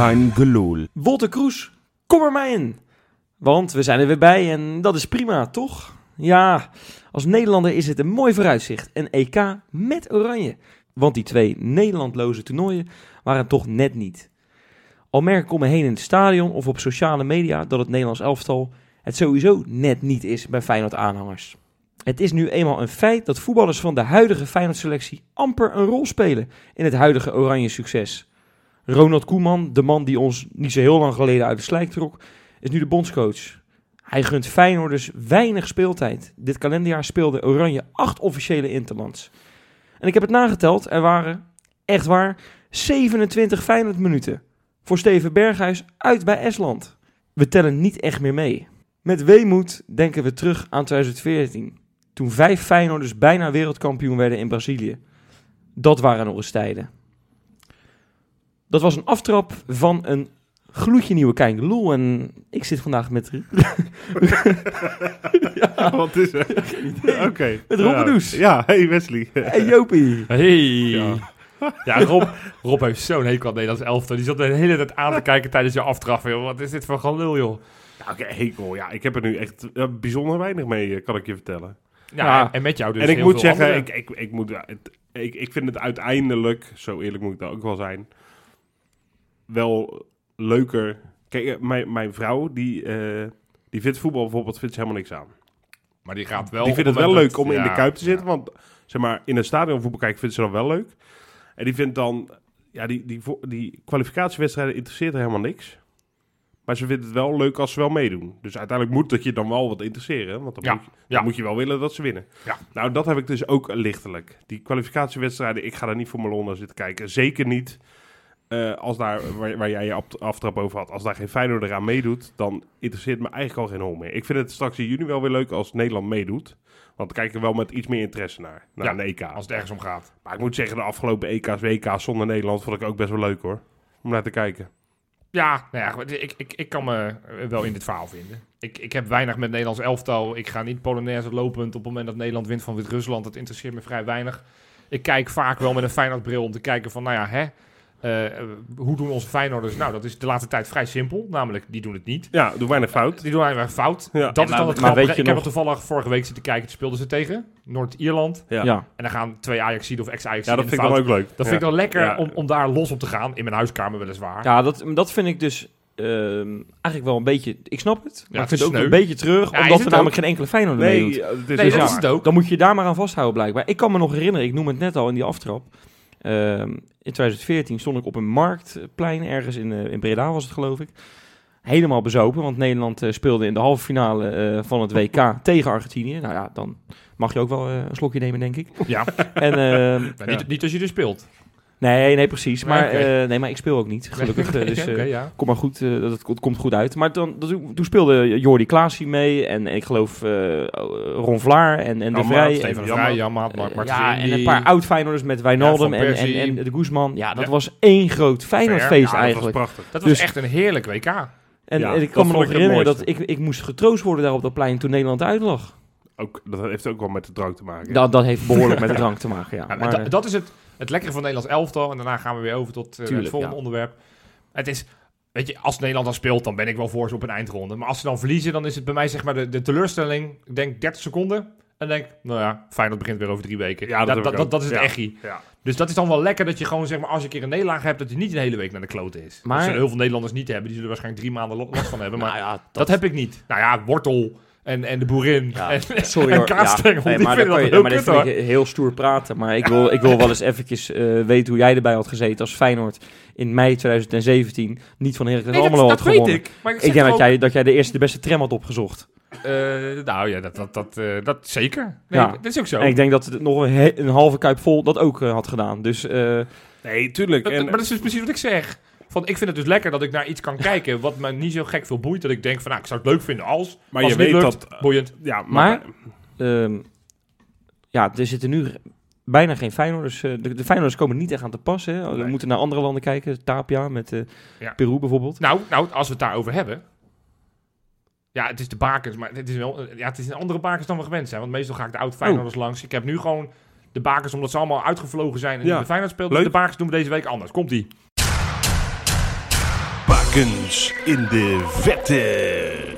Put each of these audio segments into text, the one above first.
kein gelul. Wolter Kroes, kom er maar in. Want we zijn er weer bij en dat is prima, toch? Ja, als Nederlander is het een mooi vooruitzicht. Een EK met oranje. Want die twee Nederlandloze toernooien waren toch net niet. Al merk ik om me heen in het stadion of op sociale media dat het Nederlands elftal het sowieso net niet is bij Feyenoord-aanhangers. Het is nu eenmaal een feit dat voetballers van de huidige Feyenoord-selectie amper een rol spelen in het huidige oranje succes. Ronald Koeman, de man die ons niet zo heel lang geleden uit de slijk trok, is nu de bondscoach. Hij gunt Feyenoorders weinig speeltijd. Dit kalenderjaar speelde Oranje acht officiële interlands. En ik heb het nageteld, er waren, echt waar, 27 Feyenoord minuten. Voor Steven Berghuis uit bij Estland. We tellen niet echt meer mee. Met weemoed denken we terug aan 2014. Toen vijf Feyenoorders bijna wereldkampioen werden in Brazilië. Dat waren nog eens tijden. Dat was een aftrap van een gloedje nieuwe Kijkeloel. En ik zit vandaag met... ja, Wat is er? Oké. Met Rob Ja. Benoes. Ja, hey Wesley. Hey Jopie. Hey. Ja. Ja, Rob, Rob heeft zo'n hekel aan Nederlands elftal. Die zat de hele tijd aan te kijken tijdens je aftrap. Joh. Wat is dit voor gelul, joh? Ja, oké, hekel. Ja, ik heb er nu echt bijzonder weinig mee, eh, kan ik je vertellen. Ja, Ja. En, en met jou dus en ik heel moet veel zeggen, ik, ik, ik, moet, ja, het- ik, ik vind het uiteindelijk, zo eerlijk moet ik dat ook wel zijn, wel leuker. Kijk, eh, mijn, mijn vrouw, die, eh, die vindt voetbal bijvoorbeeld vindt ze helemaal niks aan. Maar die gaat wel... die vindt het wel leuk om in de kuip te zitten, ja. want zeg maar, in een stadion voetbal kijken vindt ze dan wel leuk. En die vindt dan, ja, die, die, vo- die kwalificatiewedstrijden interesseert haar helemaal niks. Maar ze vindt het wel leuk als ze wel meedoen. Dus uiteindelijk moet dat je dan wel wat interesseren. Want dan, Ja, moet, je, dan ja. moet je wel willen dat ze winnen. Ja. Nou, dat heb ik dus ook lichtelijk. Die kwalificatiewedstrijden, ik ga daar niet voor mijn naar zitten kijken. Zeker niet eh, als daar, waar, waar jij je ap- aftrap over had, als daar geen Feyenoord eraan meedoet, dan interesseert me eigenlijk al geen hol meer. Ik vind het straks in juni wel weer leuk als Nederland meedoet. Want dan kijk ik er wel met iets meer interesse naar, naar Ja, een EK. Als het ergens om gaat. Maar ik moet zeggen, de afgelopen EK's, WK's zonder Nederland vond ik ook best wel leuk hoor. Om naar te kijken. Ja, nou ja, ik, ik, ik kan me wel in dit verhaal vinden. Ik, ik heb weinig met Nederlands elftal. Ik ga niet Polonaise lopend op het moment dat Nederland wint van Wit-Rusland. Dat interesseert me vrij weinig. Ik kijk vaak wel met een Feyenoord-bril om te kijken van, nou ja, hè, eh, hoe doen onze Feyenoorders? Nou, dat is de laatste tijd vrij simpel. Namelijk, die doen het niet. Ja, doe weinig fout. Die doen eigenlijk fout. Ja. Dat is maar- dan het maar grappige. weet je Ik heb nog- er toevallig vorige week zitten kijken. Toen speelden ze tegen Noord-Ierland. Ja, Ja. ja. En dan gaan twee Ajaxiden of ex-Ajaxiden dat in de vind ik dan fout. ook leuk. Dat vind ik dan lekker Ja. om, om daar los op te gaan. In mijn huiskamer weliswaar. Ja, dat, dat vind ik dus ehm, eigenlijk wel een beetje... Ik snap het, maar het ik vind is het ook sneu. een beetje terug. Ja, omdat er namelijk ook. geen enkele Feyenoord Nee, meedoet. het is Nee, dus dat ja. is het ook. Dan moet je daar maar aan vasthouden blijkbaar. Ik kan me nog herinneren, ik noem het net al in die aftrap. Ehm, in 2014 stond ik op een marktplein ergens in, eh, in Breda was het geloof ik. Helemaal bezopen, want Nederland eh, speelde in de halve finale eh, van het WK tegen Argentinië. Nou ja, dan mag je ook wel een slokje nemen, denk ik. Ja, En, ehm, niet, niet als je er speelt. Nee, nee, precies. Nee, Maar, oké. eh, nee, maar ik speel ook niet, gelukkig. dus, eh, ja. Kom maar goed, eh, dat, het komt goed uit. Maar dan, dat, toen speelde Jordi Klaasie mee en, en ik geloof Ron Vlaar en, en De Vrij. Maat, en- Steven de Jammer. Vrij, Jan Maat, Mark ja, en een paar oud-Feyenoorders met Wijnaldum Ja, en, en, de Guzman. Ja, dat Ja. was één groot Feyenoordfeest Ja, dat eigenlijk. was prachtig. Dat was Dus- echt een heerlijk WK. En, Ja, en ik dat kan me nog herinneren dat ik, ik moest getroost worden daar op dat plein toen Nederland uitlag. Ook, dat heeft ook wel met de drank te maken. Dat, dat heeft behoorlijk met de drank te maken, ja. Ja, maar, dat, dat is het, het lekkere van Nederlands elftal. En daarna gaan we weer over tot eh, Tuurlijk, het volgende ja. onderwerp. Het is, weet je, als Nederland dan speelt, dan ben ik wel voor ze op een eindronde. Maar als ze dan verliezen, dan is het bij mij zeg maar de, de teleurstelling. Ik denk 30 seconden. En denk, nou ja, Feyenoord begint weer over drie weken. Ja, dat dat, dat, dat, dat is het Ja. Dus dat is dan wel lekker dat je gewoon, zeg maar, als je een keer een nederlaag hebt, dat je niet een hele week naar de klote is. Maar- dat zullen heel veel Nederlanders niet hebben. Die zullen waarschijnlijk drie maanden last van hebben. Maar nou ja, dat, heb ik niet. Nou ja, wortel en, en de boerin. Ja, en, Sorry en hoor. nee, die maar dat kan je- heel maar kut dit hoor. vind ik heel stoer praten. Maar ik wil, ik wil wel eens eventjes eh, weten hoe jij erbij had gezeten als Feyenoord in mei 2017 niet van Heracles Nee, dat, Almelo dat had weet gewonnen. ik. Maar ik, denk dat jij, dat jij de eerste de beste tram had opgezocht. Eh, nou ja, dat, dat, dat, eh, dat zeker. Nee, Ja. dat is ook zo. En ik denk dat het nog een, he- een halve kuip vol dat ook had gedaan. Dus eh, Nee, tuurlijk. Dat- En, maar dat is dus precies wat ik zeg. Van, ik vind het dus lekker dat ik naar iets kan kijken wat me niet zo gek veel boeit. Dat ik denk van, nou, ik zou het leuk vinden als. maar als je het niet weet lukt, dat... boeiend. Ja, maar... Maar- ehm, ja, er zitten nu bijna geen Feyenoorders. eh, de, de Feyenoorders komen niet echt aan te passen. Hè. We Nee. moeten naar andere landen kijken. Tapia met eh, Ja. Peru bijvoorbeeld. Nou, nou, als we het daarover hebben. Ja, het is de bakens, maar het is, wel, ja, het is een andere bakens dan we gewend zijn. Want meestal ga ik de oud Feyenoorders langs. Ik heb nu gewoon de bakens, omdat ze allemaal uitgevlogen zijn en Ja, de Feyenoord speelt. Dus leuk. de bakens doen we deze week anders. Komt-ie. Varkens in de vette.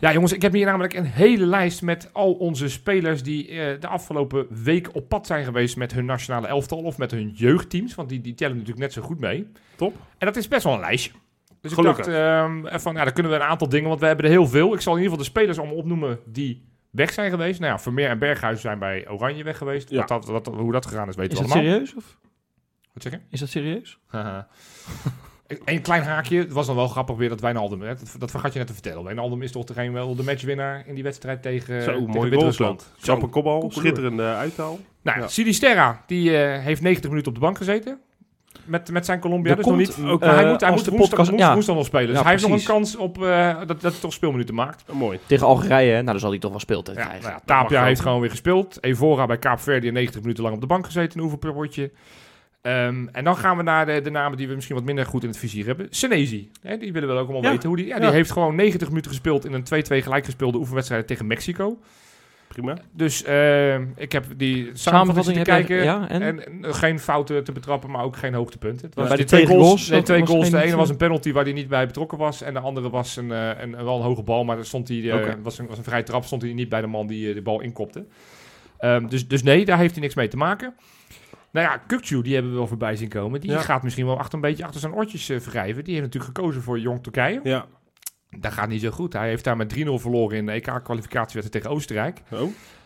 Ja, jongens, ik heb hier namelijk een hele lijst met al onze spelers die eh, de afgelopen week op pad zijn geweest met hun nationale elftal of met hun jeugdteams. Want die, die tellen natuurlijk net zo goed mee. Top. En dat is best wel een lijstje. Dus Gelukkig. ik dacht ehm, van, ja, dan kunnen we een aantal dingen, want we hebben er heel veel. Ik zal in ieder geval de spelers allemaal opnoemen die weg zijn geweest. Nou ja, Vermeer en Berghuis zijn bij Oranje weg geweest. Ja. Wat dat, wat, hoe dat gegaan is, weten Is we dat allemaal. serieus? Of? Wat zeg je? Is dat serieus? Een klein haakje. Het was dan wel grappig weer dat Wijnaldum... Hè, dat, dat vergat je net te vertellen. Wijnaldum is toch degene wel de matchwinnaar in die wedstrijd tegen, Zo, tegen mooi. Wit-Rusland. Zo. Knappe kopbal, schitterende uithaal. Nou, Ja. Sinisterra, die eh, heeft 90 minuten op de bank gezeten. Met, met zijn Colombia. Er Dus nog niet. ook, hij eh, moet, hij moet de woensdag, podcast- woensdag, ja. woensdag nog spelen. Dus Ja, hij heeft nog een kans op eh, dat, dat hij toch speelminuten maakt. Mooi. Tegen Algerije, hè? nou dan zal hij toch wel speeltijd Ja, krijgen. nou ja, Dat Tapia heeft gewoon weer gespeeld. Evora bij Kaap Verde 90 minuten lang op de bank gezeten. Een oefenpotje. Ehm en dan gaan we naar de, de namen die we misschien wat minder goed in het vizier hebben. Senezi. Hè, die willen we ook allemaal Ja. weten. Hoe die, ja, die Ja. heeft gewoon 90 minuten gespeeld in een 2-2 gelijk gespeelde oefenwedstrijd tegen Mexico. Prima. Dus ehm, ik heb die samenvatting te kijken. ja, en? En, eh, geen fouten te betrappen, maar ook geen hoogtepunten. Het was bij die de twee goals, nee, twee goals. De ene was een penalty waar hij niet bij betrokken was. En de andere was een, eh, een, een- wel een hoge bal, maar daar stond hij, eh, was, een, was een vrije trap. Stond hij niet bij de man die de bal inkopte. Ehm, dus, dus nee, daar heeft hij niks mee te maken. Nou ja, Kukcu, die hebben we wel voorbij zien komen. Die Ja. gaat misschien wel achter een beetje achter zijn oortjes eh, wrijven. Die heeft natuurlijk gekozen voor Jong Turkije. Ja. Dat gaat niet zo goed. Hij heeft daar met 3-0 verloren in de EK-kwalificatiewedstrijd tegen Oostenrijk. Oh.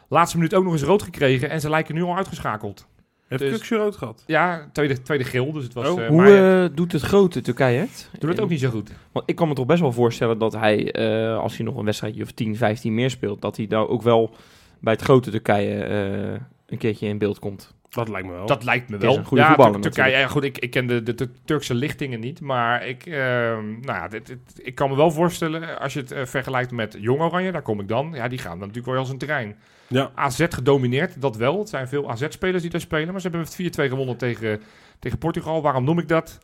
Laatste minuut ook nog eens rood gekregen en ze lijken nu al uitgeschakeld. Heeft Dus- rood gehad? Ja, tweede, tweede geel, dus het was... Oh, eh, Hoe eh, doet het grote Turkije het? doet het ook niet zo goed. Want ik kan me toch best wel voorstellen dat hij, eh, als hij nog een wedstrijdje of 10, 15 meer speelt, dat hij daar ook wel bij het grote Turkije eh, een keertje in beeld komt. Dat lijkt me wel. Dat lijkt me wel. een goede ja, voetballer Tur- Turkije, ja, goed, ik, ik ken de, de, Tur- Turkse lichtingen niet, maar ik, ehm, nou ja, dit, dit- ik kan me wel voorstellen, als je het eh, vergelijkt met Jong Oranje, daar kom ik dan, ja, die gaan dan natuurlijk wel als een terrein. Ja. AZ gedomineerd, dat wel. Het zijn veel AZ-spelers die daar spelen, maar ze hebben met 4-2 gewonnen tegen, tegen Portugal. Waarom noem ik dat?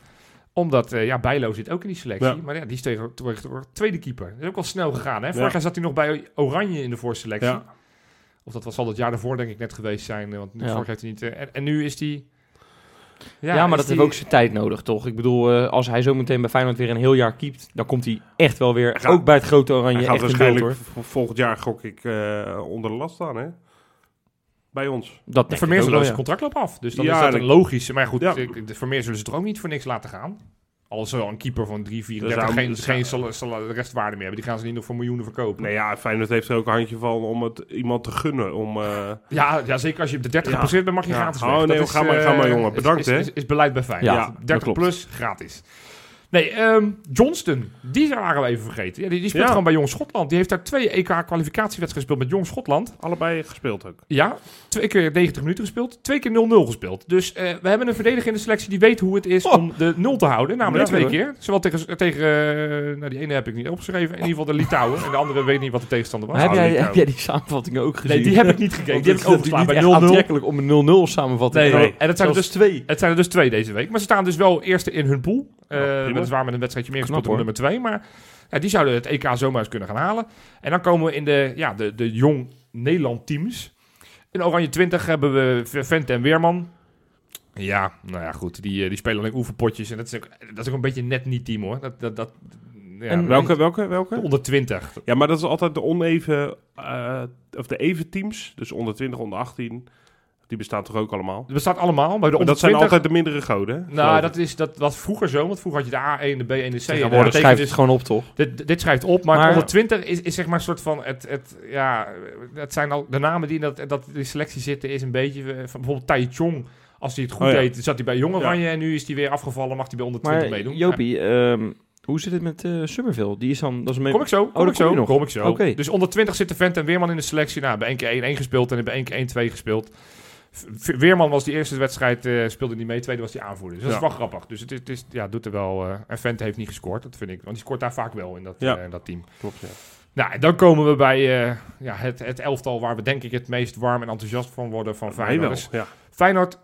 Omdat, eh, ja, Bijlo zit ook in die selectie, Ja. maar ja, die is tegen, tegen tweede keeper. Dat is ook wel snel gegaan, hè? Vorig Ja. jaar zat hij nog bij Oranje in de voorselectie. Ja. Of dat was al het jaar daarvoor, denk ik, net geweest zijn. eh, Want Ja. vorig heeft hij niet... eh, en, en nu is hij... Ja, maar is dat die- heeft ook zijn tijd nodig, toch? Ik bedoel, eh, als hij zo meteen bij Feyenoord weer een heel jaar keept, dan komt hij echt wel weer, gaat- ook bij het grote Oranje, Hij gaat echt in beeld, waarschijnlijk hoor. volgend jaar, gok ik, eh, onder de last staan, hè? Bij ons. Dat Vermeer zijn wel, zijn ja. contract loopt af. Dus dan Ja, is dat een logische... Maar goed, Ja. Vermeer zullen ze toch ook niet voor niks laten gaan? Al is er wel een keeper van 3, 4, Dat zou- geen, geen sal- sal- restwaarde meer hebben. Die gaan ze niet nog voor miljoenen verkopen. Nee, ja, Feyenoord heeft er ook een handje van om het iemand te gunnen. Om, eh, Ja, ja, zeker als je op de 30 bent, mag je Ja. gratis Oh, weg. nee, Dat is, ga maar- eh, ga maar, jongen. is- Bedankt, is, hè. Is, is beleid bij Feyenoord. Ja, dat 30 klopt. plus, gratis. Nee, ehm, Johnston, die waren we even vergeten. Ja, die, die speelt Ja. gewoon bij Jong Schotland. Die heeft daar twee EK-kwalificatiewedstrijden gespeeld met Jong Schotland. allebei gespeeld ook. Ja, twee keer 90 minuten gespeeld, twee keer 0-0 gespeeld. Dus eh, we hebben een verdediger in de selectie die weet hoe het is Oh. om de 0 te houden. Namelijk Ja, twee hoor. keer. Zowel tegen, tegen eh, nou die ene heb ik niet opgeschreven, in ieder geval de Litouwen. En de andere weet niet wat de tegenstander was. Maar heb, jij, die heb jij die samenvattingen ook gezien? Nee, die heb ik niet gekeken. Die heb ik het overgeslagen bij niet echt 0-0. aantrekkelijk om een 0-0 samenvatting Nee, te nee. En dat zijn er dus twee. Het zijn er dus twee deze week. Maar ze staan dus wel eerste in hun pool. Eh Nou. Weliswaar met een wedstrijdje meer gespeeld dan nummer twee. Maar ja, die zouden het EK zomaar eens kunnen gaan halen. En dan komen we in de, ja, de, de jong Nederland teams. In Oranje 20 hebben we Vente en Weerman. Ja, nou ja, goed. Die, eh, die spelen alleen oefenpotjes. En dat is ook, dat is ook een beetje net niet team hoor. Dat, dat, dat, ja, En Welke, welke, welke? onder 20. Ja, maar dat is altijd de oneven, eh, of de even teams. Dus onder 20, onder 18. Die bestaan toch ook allemaal? Dat bestaat allemaal. Bij de Maar onder dat zijn 20 altijd de mindere goden? Nou, dat, is, dat was vroeger zo. Want vroeger had je de A1, de B1, de C. En Tegenwoordig dat schrijft dus- het gewoon op, toch? Dit, dit schrijft op, maar, Maar- onder 20 is, is zeg maar een soort van het, het ja, het zijn al de namen die in dat, dat die selectie zitten is een beetje eh, van bijvoorbeeld Tai Chong. Als hij het goed Oh ja. deed, zat hij bij Jong Oranje en nu is hij weer afgevallen, mag hij bij onder 20 Maar meedoen. Jopie, ehm, hoe zit het met eh Somerville? Die is dan... Dat is een Ja. Kom ik zo, kom dat ik zo, kom ik zo. Oké. Dus onder 20 zitten Vent en Weerman in de selectie. Nou, bij één keer 1-1 gespeeld en hebben één keer 1-2 gespeeld. Weerman was die eerste wedstrijd, eh, speelde niet mee. Tweede was die aanvoerder. Dus dat is Ja. wel grappig. Dus het, is- het is, ja, doet er wel... eh, en Vent heeft niet gescoord, dat vind ik. Want die scoort daar vaak wel in dat, Ja. eh, in dat team. Klopt, ja. Nou, en dan komen we bij ja, het, het elftal waar we denk ik het meest warm en enthousiast van worden van Feyenoord. Dus ja. Feyenoord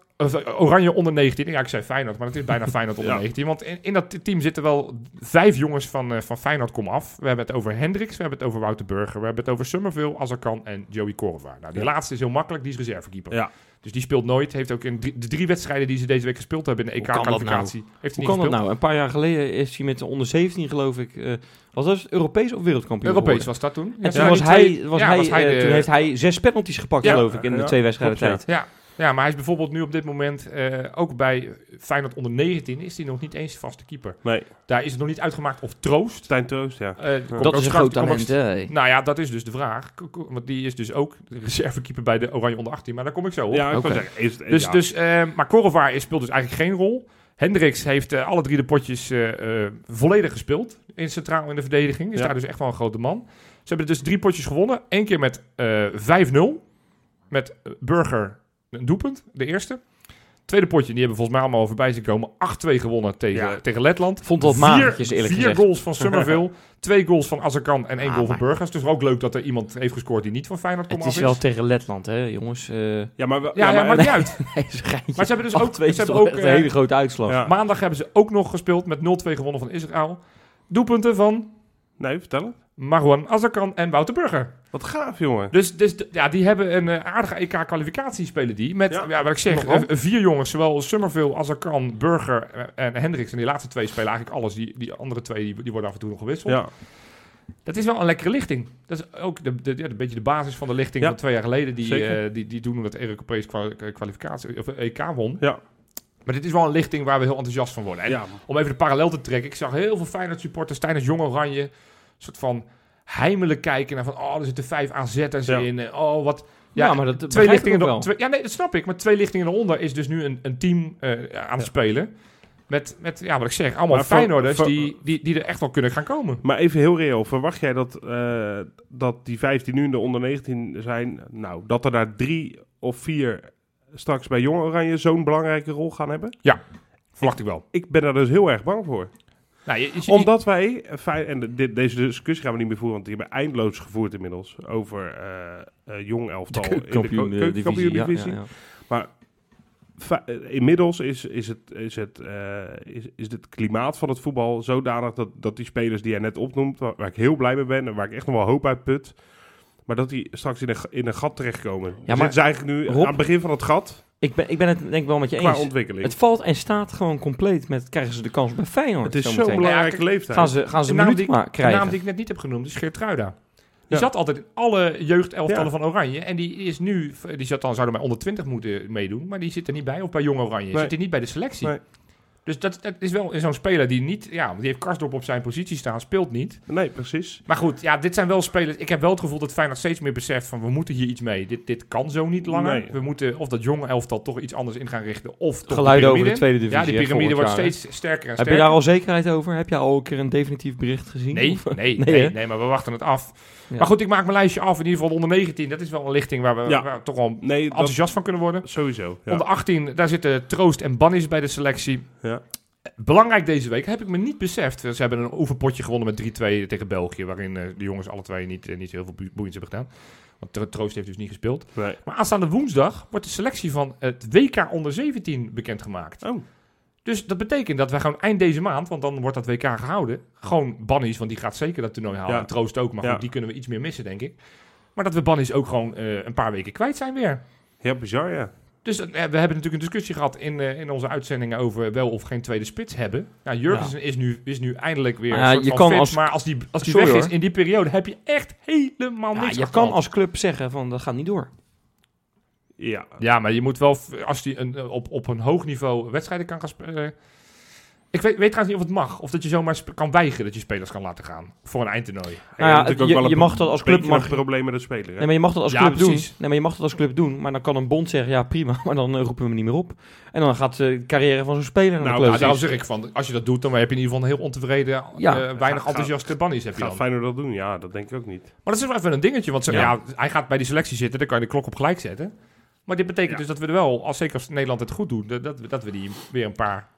Oranje onder 19. Ja, ik zei Feyenoord, maar het is bijna Feyenoord onder Ja. 19. Want in, in dat team zitten wel vijf jongens van, van Feyenoord kom af. We hebben het over Hendricks, we hebben het over Wouter Burger, we hebben het over Summerville, Azarkan en Joey Korva. Nou, die laatste is heel makkelijk, die is reservekeeper. Ja. Dus die speelt nooit. Heeft ook in drie- de drie wedstrijden die ze deze week gespeeld hebben in de Hoe kan dat EK-kwalificatie, heeft hij Hoe niet kan dat gespeeld. nou? Een paar jaar geleden is hij met de onder 17, geloof ik. eh was dat Europees of wereldkampioen? Europees geworden? was dat toen. En Ja, toen was hij, twee- was ja, hij, was hij eh, de- toen heeft hij zes penalties gepakt, Ja. geloof ik, in de twee wedstrijden tijd. Ja, ja, maar hij is bijvoorbeeld nu op dit moment eh, ook bij Feyenoord onder 19 is hij nog niet eens vaste keeper. Nee, Daar is het nog niet uitgemaakt of Troost. Stijn Troost, ja. eh, Dat is een groot talent, hè? Nou ja, dat is dus de vraag. Want die is dus ook de reservekeeper bij de Oranje onder 18. Maar daar kom ik zo op. Ja, ik zeggen, is het, dus, ja. dus, eh, maar Korrevaar is- speelt dus eigenlijk geen rol. Hendricks heeft eh, alle drie de potjes eh, eh, volledig gespeeld. In centraal in de verdediging. Is Ja. daar dus echt wel een grote man. Ze hebben dus drie potjes gewonnen. Eén keer met eh 5-0. Met Burger een doelpunt, de eerste. Tweede potje, die hebben volgens mij allemaal voorbij zien komen. 8-2 gewonnen tegen, Ja. tegen Letland. Vond het wat magertjes, eerlijk vier gezegd. goals van Summerville. twee goals van Azarkan en één Ah, goal van maar- Burgers. Dus ook leuk dat er iemand heeft gescoord die niet van Feyenoord komt Het is wel tegen Letland, hè, jongens. Eh ja, maar, Ja, ja, maakt niet uit. nee. Maar ze hebben dus ook, 8-2 ze hebben ook een eh, hele grote uitslag. Ja. maandag hebben ze ook nog gespeeld met 0-2 gewonnen van Israël. Doelpunten van Nee, vertel het. Marwan Azarkan en Wouter Burger. Wat gaaf, jongen. Dus, dus ja, die hebben een eh, aardige EK-kwalificatie spelen die. Met, ja. Ja. wat ik zeg, eh, vier jongens. Zowel Summerville, Azarkan, Burger en Hendricks. En die laatste twee spelen eigenlijk alles. Die, die andere twee die, die worden af en toe nog gewisseld. Ja, Dat is wel een lekkere lichting. Dat is ook de, de, ja, een beetje de basis van de lichting Ja. van twee jaar geleden. Die, eh, die, die doen dat Europees kwa- kwalificatie, of EK won. ja, Maar dit is wel een lichting waar we heel enthousiast van worden. En ja. om even de parallel te trekken. Ik zag heel veel Feyenoord supporters tijdens Jong Oranje... een soort van heimelijk kijken naar van... oh, er zitten vijf AZ'ers Ja. in. en Oh, wat... Ja, Ja, maar dat twee lichtingen ook wel. twee- Ja, nee, dat snap ik. Maar twee lichtingen eronder is dus nu een, een team eh, aan het spelen. Met, met, ja, wat ik zeg, allemaal Maar Feyenoorders van- die, die, die er echt wel kunnen gaan komen. Maar even heel reëel, verwacht jij dat, eh, dat die vijf die nu in de onder 19 zijn, nou, dat er daar drie of vier straks bij Jong Oranje zo'n belangrijke rol gaan hebben? Verwacht ik wel. Ik ben daar dus heel erg bang voor. Nou, je, je- Omdat wij, eh, en dit, deze discussie gaan we niet meer voeren, want die hebben eindeloos gevoerd inmiddels over eh, eh, Jong elftal in de keukenkampioen-divisie. divisie, ja, ja, ja. Fe- eh, Inmiddels is, is, het, is, het, eh, is, is het klimaat van het voetbal zodanig dat, dat die spelers die jij net opnoemt, waar, waar ik heel blij mee ben en waar ik echt nog wel hoop uit put, maar dat die straks in een, ga- in een gat terechtkomen. Ja, maar- maar ze eigenlijk nu Rob- aan het begin van het gat Ik, ben, ik ben het denk ik wel met je qua eens. ontwikkeling. Het valt en staat gewoon compleet met krijgen ze de kans bij Feyenoord. Het is zo'n belangrijke leeftijd. Gaan ze, gaan ze De een naam minuut die- maar De naam krijgen. die ik net niet heb genoemd is Geert Die Ja. zat altijd in alle jeugdelftallen Ja. van Oranje. En die is nu, die zat dan, zouden bij onder 20 moeten meedoen. Maar die zit er niet bij. Of bij Jong Oranje. Nee. Zit er niet bij de selectie. Nee. Dus dat, dat is wel zo'n speler die niet... Ja, die heeft Karsdorp op zijn positie staan. Speelt niet. Nee, precies. Maar goed, ja, dit zijn wel spelers... Ik heb wel het gevoel dat Feyenoord steeds meer beseft van... We moeten hier iets mee. Dit, dit kan zo niet langer. Nee. We moeten of dat jonge elftal toch iets anders in gaan richten. Of toch de Geluiden over de piramide. tweede divisie. Ja, die piramide wordt jaar, steeds sterker en Heb sterker. je daar al zekerheid over? Heb je al een keer een definitief bericht gezien? Nee, Of- nee, Nee, nee, maar we wachten het af. Ja. Maar goed, ik maak mijn lijstje af. In ieder geval onder 19. Dat is wel een lichting waar we, Ja. waar we toch wel Nee, dat, enthousiast van kunnen worden. sowieso. Ja. Onder 18, daar zitten Troost en Bannis bij de selectie. Ja. Belangrijk deze week, heb ik me niet beseft. Ze hebben een oefenpotje gewonnen met 3-2 tegen België. Waarin eh, de jongens alle twee niet, eh, niet heel veel boe- boeiends hebben gedaan. Want Tro- Troost heeft dus niet gespeeld. Nee. Maar aanstaande woensdag wordt de selectie van het WK onder 17 bekendgemaakt. Oh, Dus dat betekent dat wij gewoon eind deze maand, want dan wordt dat WK gehouden, gewoon Bannies, want die gaat zeker dat toernooi halen. Ja. En Troost ook, maar Ja. goed, die kunnen we iets meer missen, denk ik. Maar dat we Bannies ook gewoon eh, een paar weken kwijt zijn weer. ja, bizar, ja. Dus eh, we hebben natuurlijk een discussie gehad in, eh, in onze uitzendingen over wel of geen tweede spits hebben. Nou, Jurgensen is, nu, is nu eindelijk weer ja, soort je van kan fit, als- maar als die, als die Sorry, weg is in die periode, heb je echt helemaal Ja, niks je kan als club zeggen van dat gaat niet door. Ja, Ja, maar je moet wel, als die een, eh, op, op een hoog niveau wedstrijden kan gaan spelen. Ik weet, weet trouwens niet of het mag. Of dat je zomaar kan weigeren dat je spelers kan laten gaan. Voor een eindtoernooi. Nou ja, je, mag dat als club mag- probleem met de speler. Hè? Nee, maar je mag dat als Ja, club doen. Nee, maar je mag dat als club doen. Maar dan kan een bond zeggen, ja prima, maar dan eh, roepen we hem niet meer op. En dan gaat de carrière van zo'n speler naar Nou, de kloot. daarom zeg ik van, als je dat doet, dan heb je in ieder geval een heel ontevreden, Ja. eh, weinig Gaat- enthousiaste bannies heb je Gaat dan. Feyenoord dat doen? Ja, dat denk ik ook niet. Maar dat is wel even een dingetje, want ze- Ja. ja. hij gaat bij die selectie zitten, dan kan je de klok op gelijk zetten. Maar dit betekent Ja. dus dat we er wel, als zeker als Nederland het goed doet, dat, dat we die weer een paar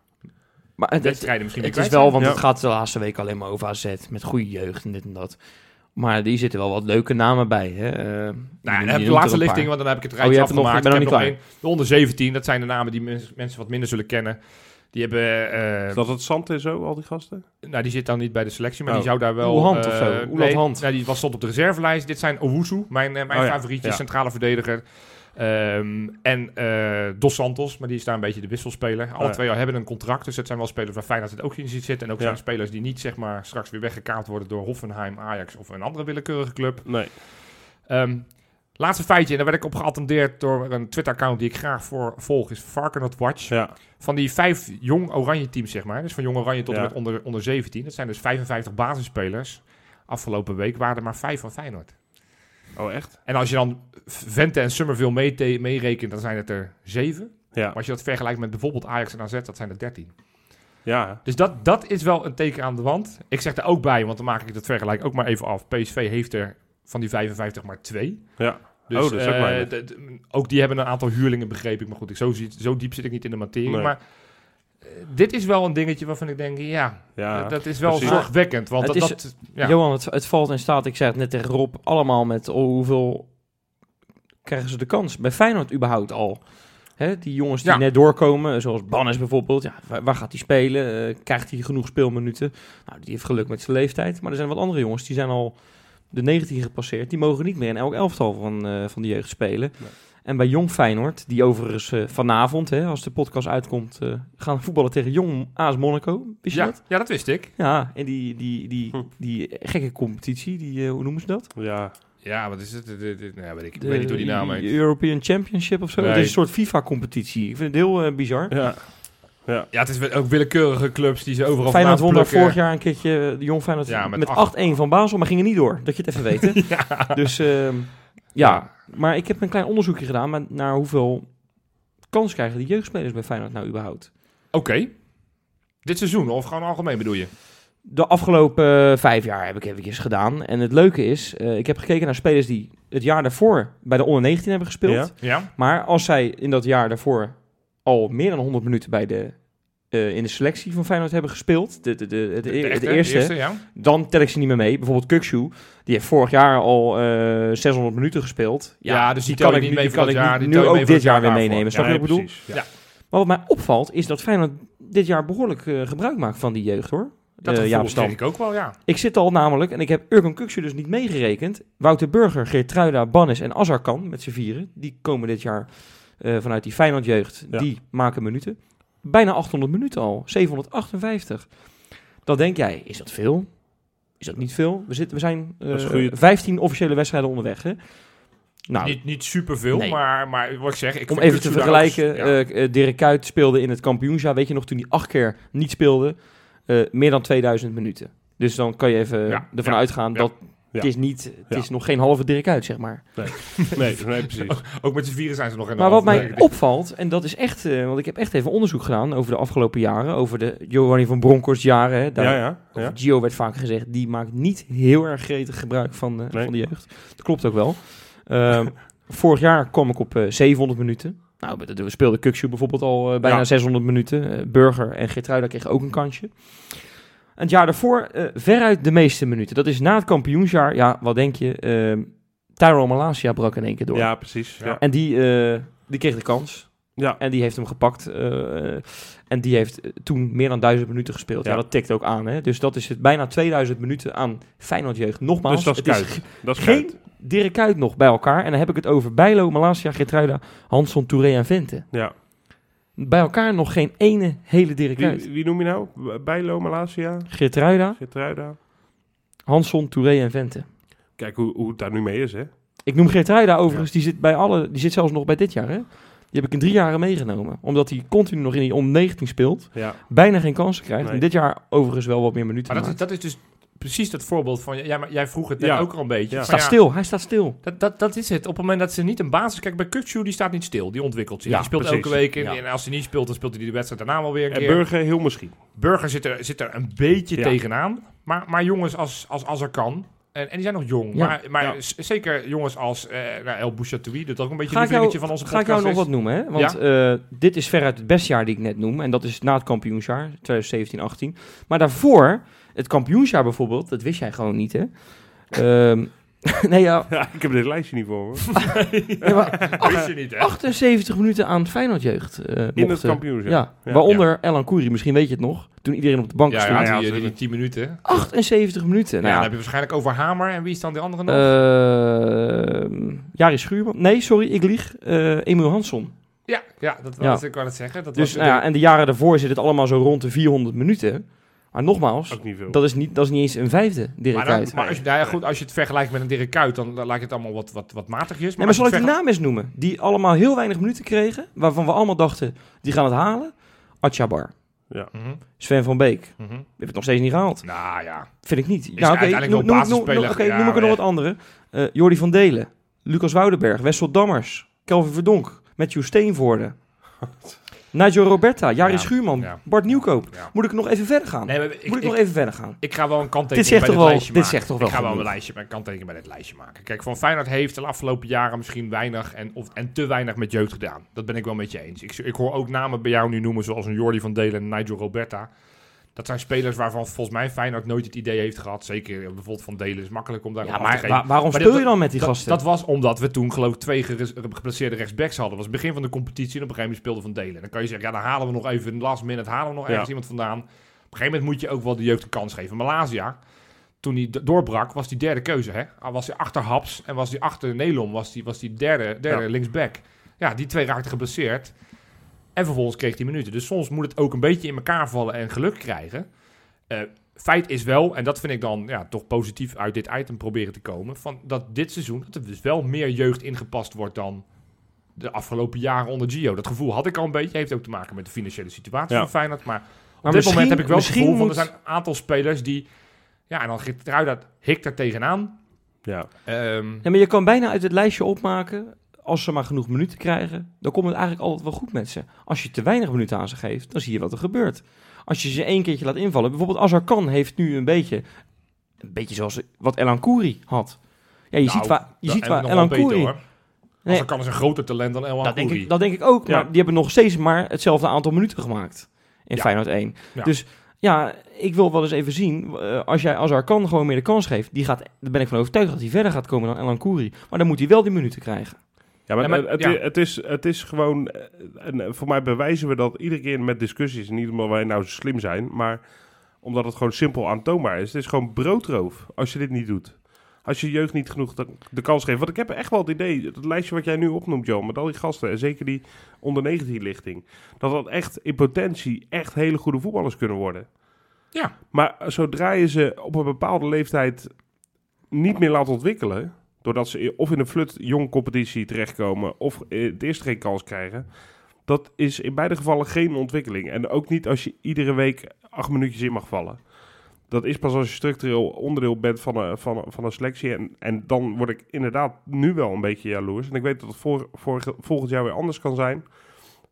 Maar het, wedstrijden misschien het is wel, want Ja. het gaat de laatste week alleen maar over AZ. Met goede jeugd en dit en dat. Maar die zitten wel wat leuke namen bij. Hè? Eh, Nou, ja, dan heb noemt de laatste lichting, want dan heb ik het Oh, rijtje je nog- afgemaakt. ik ben nog niet. De onder 17, dat zijn de namen die mens- mensen wat minder zullen kennen. Die hebben, eh, Is dat het zand en zo, al die gasten? nou die zit dan niet bij de selectie, maar Oh. die zou daar wel... Oehand eh, of zo, Oeland nee, Hand. nee, die was, stond op de reservelijst. Dit zijn Owusu, mijn, eh, mijn Oh ja, favorietje, ja. centrale verdediger. Ehm, en eh, Dos Santos, maar die is daar een beetje de wisselspeler. Alle Oh ja. twee al hebben een contract, dus het zijn wel spelers waar Feyenoord het ook in ziet zitten. En ook Ja. zijn spelers die niet zeg maar, straks weer weggekaapt worden door Hoffenheim, Ajax of een andere willekeurige club. Nee. Ehm, laatste feitje, en daar werd ik op geattendeerd door een Twitter-account die ik graag voor volg, is Varkenoord Watch. Ja. Van die vijf jong oranje teams, zeg maar, dus van jong oranje tot en met onder, onder 17, dat zijn dus 55 basisspelers. Afgelopen week waren er maar vijf van Feyenoord. Oh, echt? En als je dan Vente en Summerville meerekent, dan zijn het er zeven. Ja. Maar als je dat vergelijkt met bijvoorbeeld Ajax en AZ, dat zijn er 13. Ja. Dus dat, dat is wel een teken aan de wand. Ik zeg er ook bij, want dan maak ik het vergelijk ook maar even af. PSV heeft er van die 55 maar twee. Ja. Dus, Oh, dat is ook eh, ook die hebben een aantal huurlingen, begreep ik. Maar goed, ik, zo, zo diep zit ik niet in de materie. Nee. Maar dit is wel een dingetje waarvan ik denk, ja, Ja. dat is wel precies. zorgwekkend. Want Het dat, is- dat, ja. Johan, het, het valt in staat, ik zei het net tegen Rob, allemaal met oh, hoeveel krijgen ze de kans bij Feyenoord überhaupt al? Hè, die jongens die Ja. net doorkomen, zoals Bannes bijvoorbeeld, ja, waar, waar gaat hij spelen? Eh, krijgt hij genoeg speelminuten? Nou, die heeft geluk met zijn leeftijd. Maar er zijn wat andere jongens, die zijn al de 19 gepasseerd. Die mogen niet meer in elk elftal van, eh, van de jeugd spelen. Nee. En bij Jong Feyenoord, die overigens eh, vanavond, hè, als de podcast uitkomt, eh, gaan voetballen tegen Jong AS Monaco. Wist je ja, dat? ja, dat wist ik. Ja, en die, die, die, Hm. die gekke competitie, die, eh, hoe noemen ze dat? Ja. Ja, wat is het? De- de- de- nou, weet ik, weet niet hoe die naam heet. European Championship of zo. Nee. Het is een soort FIFA-competitie. Ik vind het heel bizar. Ja. Ja. Ja, het is wel- ook willekeurige clubs die ze overal Feyenoord won daar vorig jaar een keertje, de Jong Feyenoord, Ja, met met, acht. 8-1 van Basel, maar gingen niet door. Dat je het even weet. ja. Dus ehm, ja, maar ik heb een klein onderzoekje gedaan naar hoeveel kans krijgen die jeugdspelers bij Feyenoord nou überhaupt. Oké. Dit seizoen, of gewoon algemeen bedoel je? De afgelopen eh, vijf jaar heb ik eventjes gedaan. En het leuke is, eh, ik heb gekeken naar spelers die het jaar daarvoor bij de onder 19 hebben gespeeld. Ja. Ja. Maar als zij in dat jaar daarvoor al meer dan 100 minuten bij de, in de selectie van Feyenoord hebben gespeeld, de, de, de, de, de, eerste, ja. dan tel ik ze niet meer mee. Bijvoorbeeld Kukshu, die heeft vorig jaar al eh 600 minuten gespeeld. Ja, dus die tel je niet kan ik nu ook dit jaar weer meenemen. Snap je Ja, wat ik bedoel? Ja. Ja. Maar wat mij opvalt, is dat Feyenoord dit jaar behoorlijk eh, gebruik maakt van die jeugd, hoor. Dat Eh, Stam. kreeg ik ook wel, ja. Ik zit al namelijk, en ik heb Urkan Kukshu dus niet meegerekend. Wouter Burger, Geertruida, Bannis en Azarkan met z'n vieren. Die komen dit jaar eh, vanuit die Feyenoord jeugd. Ja. Die maken minuten. Bijna 800 minuten al. 758. Dan denk jij, is dat veel? Is dat niet veel? We, zitten, we zijn eh, Dat is goeie- 15 officiële wedstrijden onderweg. Hè? Nou, Niet, niet superveel, Nee. maar, maar wat ik zeg... Ik om even te vergelijken. ja. eh eh, Dirk Kuyt speelde in het kampioensjaar. Weet je nog, toen hij acht keer niet speelde. eh, meer dan 2000 minuten. Dus dan kan je even Ja, ervan ja, uitgaan dat. Het is niet, het Ja. is nog geen halve Dirk Kuyt, zeg maar. Nee, nee, precies. Ook met z'n vieren zijn ze nog in de Maar wat mij opvalt, en dat is echt, eh, want ik heb echt even onderzoek gedaan over de afgelopen jaren, over de Giovanni van Bronckhorst jaren. Hè, daar, Ja, ja. Gio werd vaak gezegd, die maakt niet heel erg gretig gebruik van, de Nee. van de jeugd. Dat klopt ook wel. Ehm, vorig jaar kwam ik op eh, 700 minuten. Nou, we- speelden Kukshu bijvoorbeeld al eh, bijna Ja. 600 minuten. Eh, Burger en Geertruida kregen ook een kansje. En het jaar daarvoor eh, veruit de meeste minuten. Dat is na het kampioensjaar, ja, wat denk je? Ehm Tyrone Malasia brak in één keer door. Ja, precies. Ja. En die, eh, die kreeg de kans. Ja. En die heeft hem gepakt. eh, en die heeft toen meer dan 1000 minuten gespeeld. Ja, Ja. dat tikt ook aan. Hè? Dus dat is het bijna 2000 minuten aan Feyenoord jeugd. Nogmaals, Dus dat is het Kuit. Dat is geen Kuit. Dirk Kuyt nog bij elkaar. En dan heb ik het over Bijlo, Malasia, Gertruida, Hanson, Touré en Vente. Ja. Bij elkaar nog geen ene hele Dirk Kuyt. Wie, wie noem je nou? Bijlo, Malasia, Gertruida, Gertruida. Hanson, Touré en Vente. Kijk hoe, hoe het daar nu mee is, hè? Ik noem Gertruida overigens, die zit bij alle, die zit zelfs nog bij dit jaar. Hè? Die heb ik in drie jaren meegenomen. Omdat hij continu nog in die om 19 speelt. Ja. bijna geen kansen krijgt. Nee. En dit jaar overigens wel wat meer minuten Maar dat is, dat is dus precies dat voorbeeld van... Ja, maar jij vroeg het net Ja. ook al een beetje. Ja. Staat ja, stil, hij staat stil. Dat, dat, dat is het. Op het moment dat ze niet een basis... Kijk, bij Kutsu, die staat niet stil. Die ontwikkelt zich. Ja, die speelt precies. elke week. En, Ja. en als hij niet speelt, dan speelt hij de wedstrijd daarna wel weer een En keer. Burger heel misschien. Burger zit er, zit er een beetje Ja. tegenaan. Maar, maar jongens als, als Azarkan... En, en die zijn nog jong. Ja. Maar, maar zeker jongens als eh nou, El Bouchatoui... Dat ook een beetje een lievelingetje van onze ga ik jou nog podcast wat noemen, hè? Want eh, dit is veruit het beste jaar die ik net noem. En dat is na het kampioensjaar, 2017-18. Maar daarvoor, het kampioensjaar bijvoorbeeld, dat wist jij gewoon niet, hè? Ehm, nee, ja, Ja, ik heb dit lijstje niet voor me. nee, maar Wist je niet, hè? 78 minuten aan Feyenoord jeugd. eh, In het mochten. kampioenschap. Ja, Ja. waaronder Elan Kouri, misschien weet je het nog. Toen iedereen op de bank Ja, stond. ja, ja, die, die, zeker. die 10 minuten. 78 minuten. Ja, Nou dan ja, heb je waarschijnlijk over Hamer. En wie is dan de andere nog? Ehm Jari Schuurman. Nee, sorry, ik lieg. Eh Emiel Hansson. ja, ja, dat ja. was ik wou het zeggen. Dat Dus was nou ja, en de jaren daarvoor zit het allemaal zo rond de 400 minuten. Maar nogmaals, Ook niet veel. dat is niet, dat is niet eens een vijfde Dirk maar, dan, Kuyt. maar als, je, nou ja, goed, als je het vergelijkt met een Dirk Kuyt, dan, dan lijkt het allemaal wat, wat, wat matigjes. Nee, maar als zal ik die naam eens noemen? Die allemaal heel weinig minuten kregen. Waarvan we allemaal dachten, die gaan het halen. Atjabar. Ja. Mhm, Sven van Beek. mhm. Heeft het nog steeds niet gehaald. Nou ja, Vind ik niet. Nou, oké, uiteindelijk noem, wel noem, ik er nog maar- wat andere. Eh Jordi van Delen. Lucas Woudenberg. Wessel Dammers. Kelvin Verdonk. Matthew Steenvoorde. Nigel Roberta. Jari Ja, Schuurman. ja. Bart Nieuwkoop. ja. Moet ik nog even verder gaan? Nee, maar ik, Moet ik, ik, nog even verder gaan? ik ga wel een kanttekening Dit bij dit wel- lijstje dit maken. zegt toch wel Ik ga wel een lijstje, een kanttekening bij dit lijstje maken. Kijk, van Feyenoord heeft de afgelopen jaren misschien weinig en, of, en te weinig met jeugd gedaan. Dat ben ik wel met je eens. Ik, ik hoor ook namen bij jou nu noemen, zoals een Jordi van Delen en Nigel Roberta. Dat zijn spelers waarvan volgens mij Feyenoord nooit het idee heeft gehad. Zeker bijvoorbeeld van Delen is makkelijk om daar Ja, te maar geven. wa- waarom Maar speel je dan met die dat, gasten? dat was omdat we toen geloof ik twee geplaceerde rechtsbacks hadden. Dat was het begin van de competitie en op een gegeven moment speelde Van Delen. Dan kan je zeggen, ja dan halen we nog even in de last minute, halen we nog Ja. ergens iemand vandaan. Op een gegeven moment moet je ook wel de jeugd een kans geven. Malaysia, toen hij doorbrak, was die derde keuze. Hè? Al Was hij achter Haps en was hij achter Nelom, was die, was die derde, derde Ja. linksback. Ja, die twee raakten geblesseerd. En vervolgens kreeg hij minuten. Dus soms moet het ook een beetje in elkaar vallen en geluk krijgen. Eh, feit is wel, en dat vind ik dan ja, toch positief uit dit item proberen te komen, van dat dit seizoen dat er dus wel meer jeugd ingepast wordt dan de afgelopen jaren onder Gio. Dat gevoel had ik al een beetje. Heeft ook te maken met de financiële situatie Ja. van Feyenoord. Maar op Maar dit moment heb ik wel het gevoel van er zijn een aantal spelers die... Ja, en dan Geertruida hikt er tegenaan. Ja. Ehm, Ja, maar je kan bijna uit het lijstje opmaken, als ze maar genoeg minuten krijgen, dan komt het eigenlijk altijd wel goed met ze. Als je te weinig minuten aan ze geeft, dan zie je wat er gebeurt. Als je ze één keertje laat invallen, bijvoorbeeld Azarkan heeft nu een beetje, een beetje zoals wat Elan Kouri had. Ja, je nou, ziet waar, je ziet waar Elan Kouri... hoor. Nee, Als er kan is een groter talent dan Elwan dat, denk Kouri. ik, dat denk ik ook, maar Ja. die hebben nog steeds maar hetzelfde aantal minuten gemaakt in Ja. Feyenoord 1. Ja. Dus ja, ik wil wel eens even zien, eh, als jij Azarkan gewoon meer de kans geeft, die gaat, daar ben ik van overtuigd dat hij verder gaat komen dan Elan Kouri. Maar dan moet hij wel die minuten krijgen. Ja, maar, Ja, maar- het, ja. Het, is, het is gewoon... eh, En voor mij bewijzen we dat iedere keer met discussies. Niet omdat wij nou zo slim zijn, maar omdat het gewoon simpel aantoonbaar is. Het is gewoon broodroof als je dit niet doet. Als je jeugd niet genoeg de, kans geeft. Want ik heb echt wel het idee, het lijstje wat jij nu opnoemt, Johan, met al die gasten, en zeker die onder 19 lichting, dat dat echt in potentie echt hele goede voetballers kunnen worden. Ja. Maar zodra je ze op een bepaalde leeftijd niet meer laat ontwikkelen, doordat ze of in een flut jong competitie terechtkomen of eh, het eerst geen kans krijgen, dat is in beide gevallen geen ontwikkeling. En ook niet als je iedere week acht minuutjes in mag vallen. Dat is pas als je structureel onderdeel bent van een, van een, van een selectie. En, en dan word ik inderdaad nu wel een beetje jaloers. En ik weet dat het voor, vorige- volgend jaar weer anders kan zijn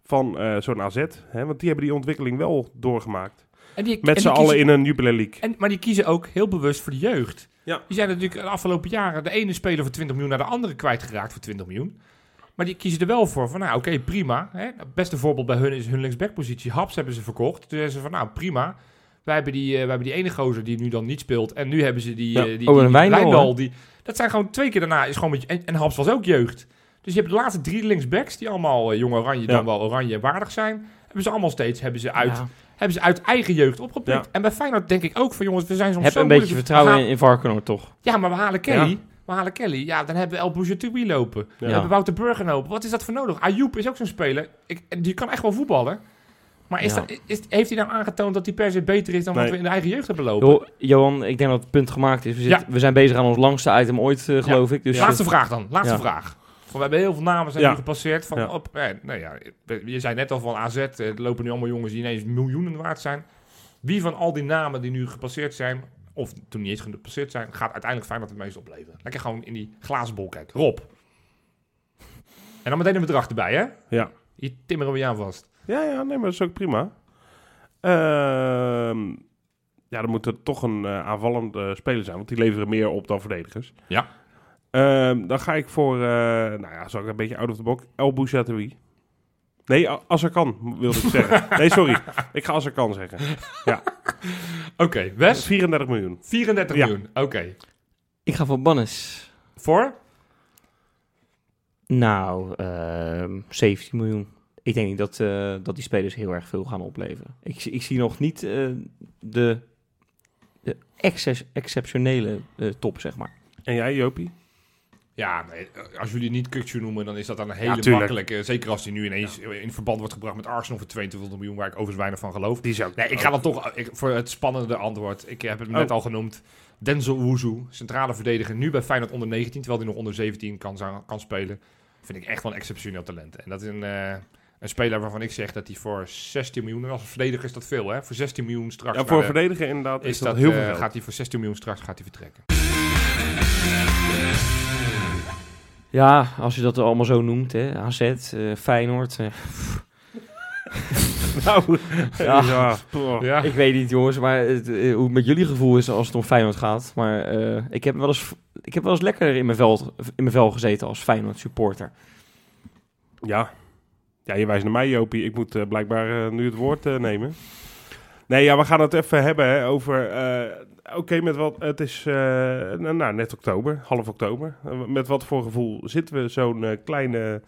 van eh, zo'n AZ. Hè? Want die hebben die ontwikkeling wel doorgemaakt. En die, Met z'n allen in een Jubilee League. En, maar die kiezen ook heel bewust voor de jeugd. Ja. Die zijn natuurlijk de afgelopen jaren de ene speler voor 20 miljoen naar de andere kwijtgeraakt voor 20 miljoen. Maar die kiezen er wel voor van, nou oké, prima. Hè. Het beste voorbeeld bij hun is hun linksbackpositie. Haps hebben ze verkocht. Toen zeiden ze van, nou prima. Wij hebben die, eh, wij hebben die ene gozer die nu dan niet speelt. En nu hebben ze die, Ja. eh, die, die, Oh, die Wijndal, hè? die, dat zijn gewoon twee keer daarna is gewoon met en, en Haps was ook jeugd. Dus je hebt de laatste drie linksbacks die allemaal eh, jong oranje, dan wel oranje waardig zijn. Hebben ze allemaal steeds, hebben ze uit, Ja. hebben ze uit eigen jeugd opgepikt. Ja. En bij Feyenoord denk ik ook van jongens, we zijn soms Heb zo een beetje moeilijk- vertrouwen we in, in Varkenoord, toch? ja, maar we halen Kelly. Ja. We halen Kelly. Ja, dan hebben we El Bouzatoui lopen. We Ja. hebben Wouter Burger lopen. Wat is dat voor nodig? Ayoub is ook zo'n speler. Ik, die kan echt wel voetballen. Maar is Ja. dat, is, heeft hij nou aangetoond dat hij per se beter is dan wat we in de eigen jeugd hebben lopen? Jo, Johan, ik denk dat het punt gemaakt is. We, zitten- we zijn bezig aan ons langste item ooit, eh, geloof ik. Dus, Laatste vraag dan. Laatste Ja. We hebben heel veel namen zijn Ja. gepasseerd. Van Ja. op, eh, nou ja, je zei net al van AZ. eh, Er lopen nu allemaal jongens die ineens miljoenen waard zijn. Wie van al die namen die nu gepasseerd zijn, of toen niet eens gepasseerd zijn, gaat uiteindelijk Feyenoord het meest opleveren? Lekker gewoon in die glazen bol kijken. Rob. En dan meteen een bedrag erbij, hè? Ja. Hier timmeren we je aan vast. Ja, ja, nee, maar dat is ook prima. Ehm, ja, dan moet er toch een eh, aanvallende speler zijn, want die leveren meer op dan verdedigers. Ja. Ehm, dan ga ik voor, eh, nou ja, zal ik een beetje out of the box, El Bouzatoui. Nee, A- Azarkan wilde ik zeggen. Nee, sorry. Ik ga Azarkan zeggen. Oké, Wes. 34 miljoen. 34 Ja. miljoen. Oké. Ik ga voor Bannes. Voor? Nou, ehm 17 miljoen. Ik denk niet dat, eh, dat die spelers heel erg veel gaan opleveren. Ik, zie- ik zie nog niet eh, de, de exceptionele eh, top, zeg maar. En jij, Jopie? Ja, nee, als jullie niet Kukcu noemen, dan is dat dan een hele makkelijke. Zeker als hij nu ineens in verband wordt gebracht met Arsenal voor 22 miljoen, waar ik overigens weinig van geloof. Die zou Nee, ik ga dan toch ik, voor het spannende antwoord. Ik heb het net Oh. al genoemd. Denzel Wuzu, centrale verdediger, nu bij Feyenoord onder 19, terwijl hij nog onder 17 kan, kan spelen. Vind ik echt wel een exceptioneel talent. En dat is een, eh, een speler waarvan ik zeg dat hij voor 16 miljoen, en als verdediger is dat veel hè, voor 16 miljoen straks Ja, voor de- een verdediger inderdaad is, dat, dat, heel eh, veel gaat hij voor 16 miljoen straks gaat hij vertrekken. Ja, als je dat allemaal zo noemt, hè. AZ, eh, Feyenoord. eh, Nou, Ja. ja. Ik weet niet, jongens, maar het, eh, hoe het met jullie gevoel is als het om Feyenoord gaat. Maar eh, ik, heb wel eens, ik heb wel eens lekker in mijn vel, in mijn vel gezeten als Feyenoord supporter. Ja. Ja, je wijst naar mij, Jopie. Ik moet blijkbaar nu het woord eh, nemen. Nee, ja, we gaan het even hebben hè, over... eh, Oké, met wat... Het is eh, nou, net oktober, half oktober. Eh, met wat voor gevoel zitten we zo'n eh, kleine...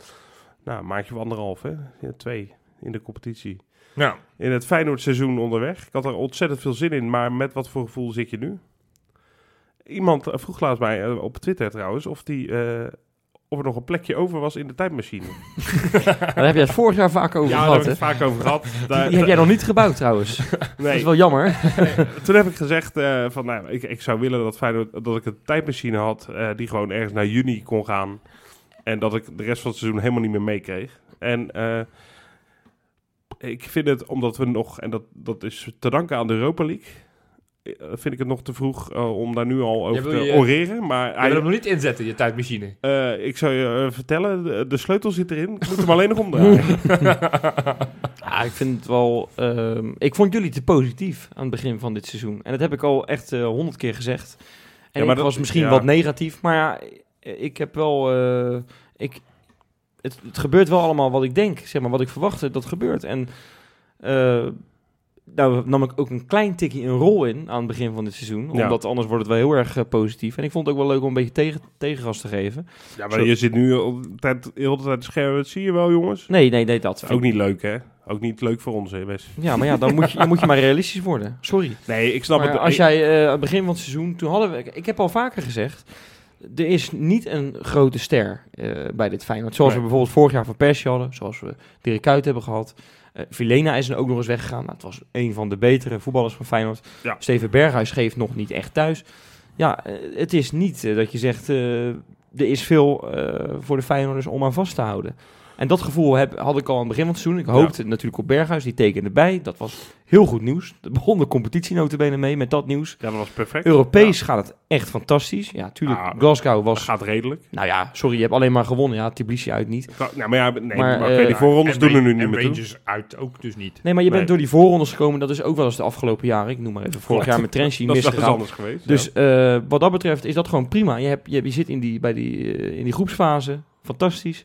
Nou, maandje of anderhalf, hè? Ja, twee in de competitie. Nou, In het Feyenoord seizoen onderweg. Ik had er ontzettend veel zin in, maar met wat voor gevoel zit je nu? Iemand vroeg laatst mij op Twitter trouwens of, die, of er nog een plekje over was in de tijdmachine. Daar heb jij het vorig jaar vaak over ja, daar gehad, heb ik het vaak over gehad. Daar- Die heb jij nog niet gebouwd, trouwens. Dat nee, is wel jammer. toen heb ik gezegd eh, van, nou, ik, ik zou willen dat, Feyenoord, dat ik een tijdmachine had eh, die gewoon ergens naar juni kon gaan. En dat ik de rest van het seizoen helemaal niet meer meekreeg. En eh, ik vind het, omdat we nog, en dat, dat is te danken aan de Europa League, vind ik het nog te vroeg eh, om daar nu al over te je- oreren. Maar je wil hem nog niet inzetten, je tijdmachine. eh, ik zou je eh, vertellen, de, de sleutel zit erin. Ik moet hem alleen nog omdraaien. Ja, ik vind het wel... ehm, ik vond jullie te positief aan het begin van dit seizoen. En dat heb ik al echt eh, honderd keer gezegd. En Ja, maar ik dat- was misschien ja. wat negatief, maar ja, ik heb wel... eh, ik, het, het gebeurt wel allemaal wat ik denk, zeg maar, wat ik verwachtte, dat gebeurt. En eh nou nam ik ook een klein tikje een rol in aan het begin van dit seizoen. Ja. Omdat anders wordt het wel heel erg eh, positief. En ik vond het ook wel leuk om een beetje tegen, tegengas te geven. ja, maar je zit nu al de tijd, heel de tijd schermen. Dat zie je wel, jongens. Nee, nee, nee, dat. Ook niet leuk, hè? Ook niet leuk voor ons, hè, Wes? Ja, maar ja, dan moet je, dan moet je maar realistisch worden. Sorry. Nee, ik snap Maar het. als jij eh, aan het begin van het seizoen, toen hadden we, ik heb al vaker gezegd, er is niet een grote ster eh, bij dit Feyenoord. Zoals Nee. we bijvoorbeeld vorig jaar van Persie hadden, zoals we Dirk Kuyt hebben gehad. Vilena is er ook nog eens weggegaan. Nou, het was een van de betere voetballers van Feyenoord. Ja. Steven Berghuis geeft nog niet echt thuis. Ja, eh, het is niet eh, dat je zegt, er is veel voor de Feyenoorders om aan vast te houden. En dat gevoel heb, had ik al aan het begin van het seizoen. Ik hoopte natuurlijk op Berghuis, die tekende bij. Dat was heel goed nieuws. Er begon de competitie notabene mee met dat nieuws. Ja, dat was perfect. Europees gaat het echt fantastisch. Ja, tuurlijk, Ah, Glasgow was... gaat redelijk. Nou ja, sorry, je hebt alleen maar gewonnen. Ja, Tbilisi uit niet. Nou, maar ja, nee, Maar, maar, oké, eh, die voorrondes En doen er nu niet meer toe. Rangers uit ook dus niet. Nee, maar je bent Nee. door die voorrondes gekomen. Dat is ook wel eens de afgelopen jaren. Ik noem maar even vorig jaar met Trenchi Dat is misgegaan. anders geweest. Dus eh, wat dat betreft is dat gewoon prima. Je, hebt, je, je zit in die, bij die, eh, in die groepsfase. Fantastisch.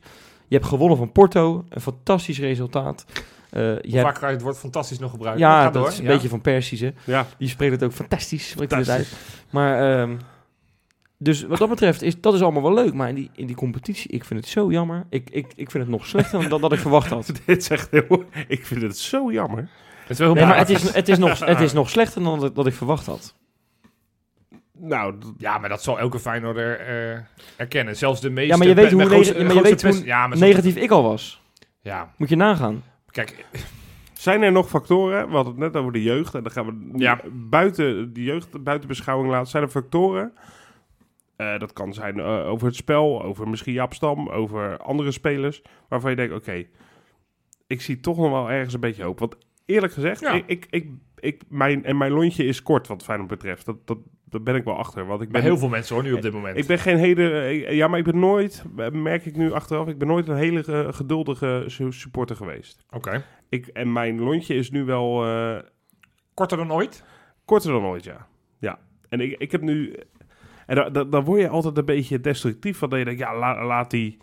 Je hebt gewonnen van Porto. Een fantastisch resultaat. Eh, je vaak je het woord fantastisch nog gebruiken? ja, dat door. is een Ja. beetje van Persisch, hè. ja. Die spreekt het ook fantastisch, spreekt hij het uit. Fantastisch. Maar, ehm, dus wat dat betreft, is, dat is allemaal wel leuk. Maar in die, in die competitie, ik vind het zo jammer. Ik, ik, ik vind het nog slechter dan dat ik verwacht had. Dit echt heel... Ik vind het zo jammer. Het is wel heel Nee, maar het is, het, is nog, het is nog slechter dan dat, dat ik verwacht had. Nou, Ja, maar dat zal elke Feyenoorder eh erkennen. Zelfs de meeste... Ja, maar je weet hoe maar je weet ja, maar Negatief ik al was. Ja, Moet je nagaan. kijk, zijn er nog factoren... We hadden het net over de jeugd. En dan gaan we Ja. buiten de jeugd, buiten beschouwing laten. Zijn er factoren... eh, dat kan zijn eh, over het spel, over misschien Jaap Stam, over andere spelers. Waarvan je denkt, oké, ik zie toch nog wel ergens een beetje hoop. Want eerlijk gezegd, Ja. ik, ik, ik, ik, mijn, en mijn lontje is kort wat Feyenoord betreft. Dat, dat, daar ben ik wel achter. Want ik bij ben, heel veel mensen hoor, nu op dit moment. ik ben geen hele... eh, Ja, maar ik ben nooit, eh, merk ik nu achteraf, ik ben nooit een hele eh, geduldige su- supporter geweest. Oké. Ik, en mijn lontje is nu wel Korter dan ooit? korter dan ooit, ja. Ja. En ik, ik heb nu... En da- da- dan word je altijd een beetje destructief van dat je denkt, ja, la- laat die...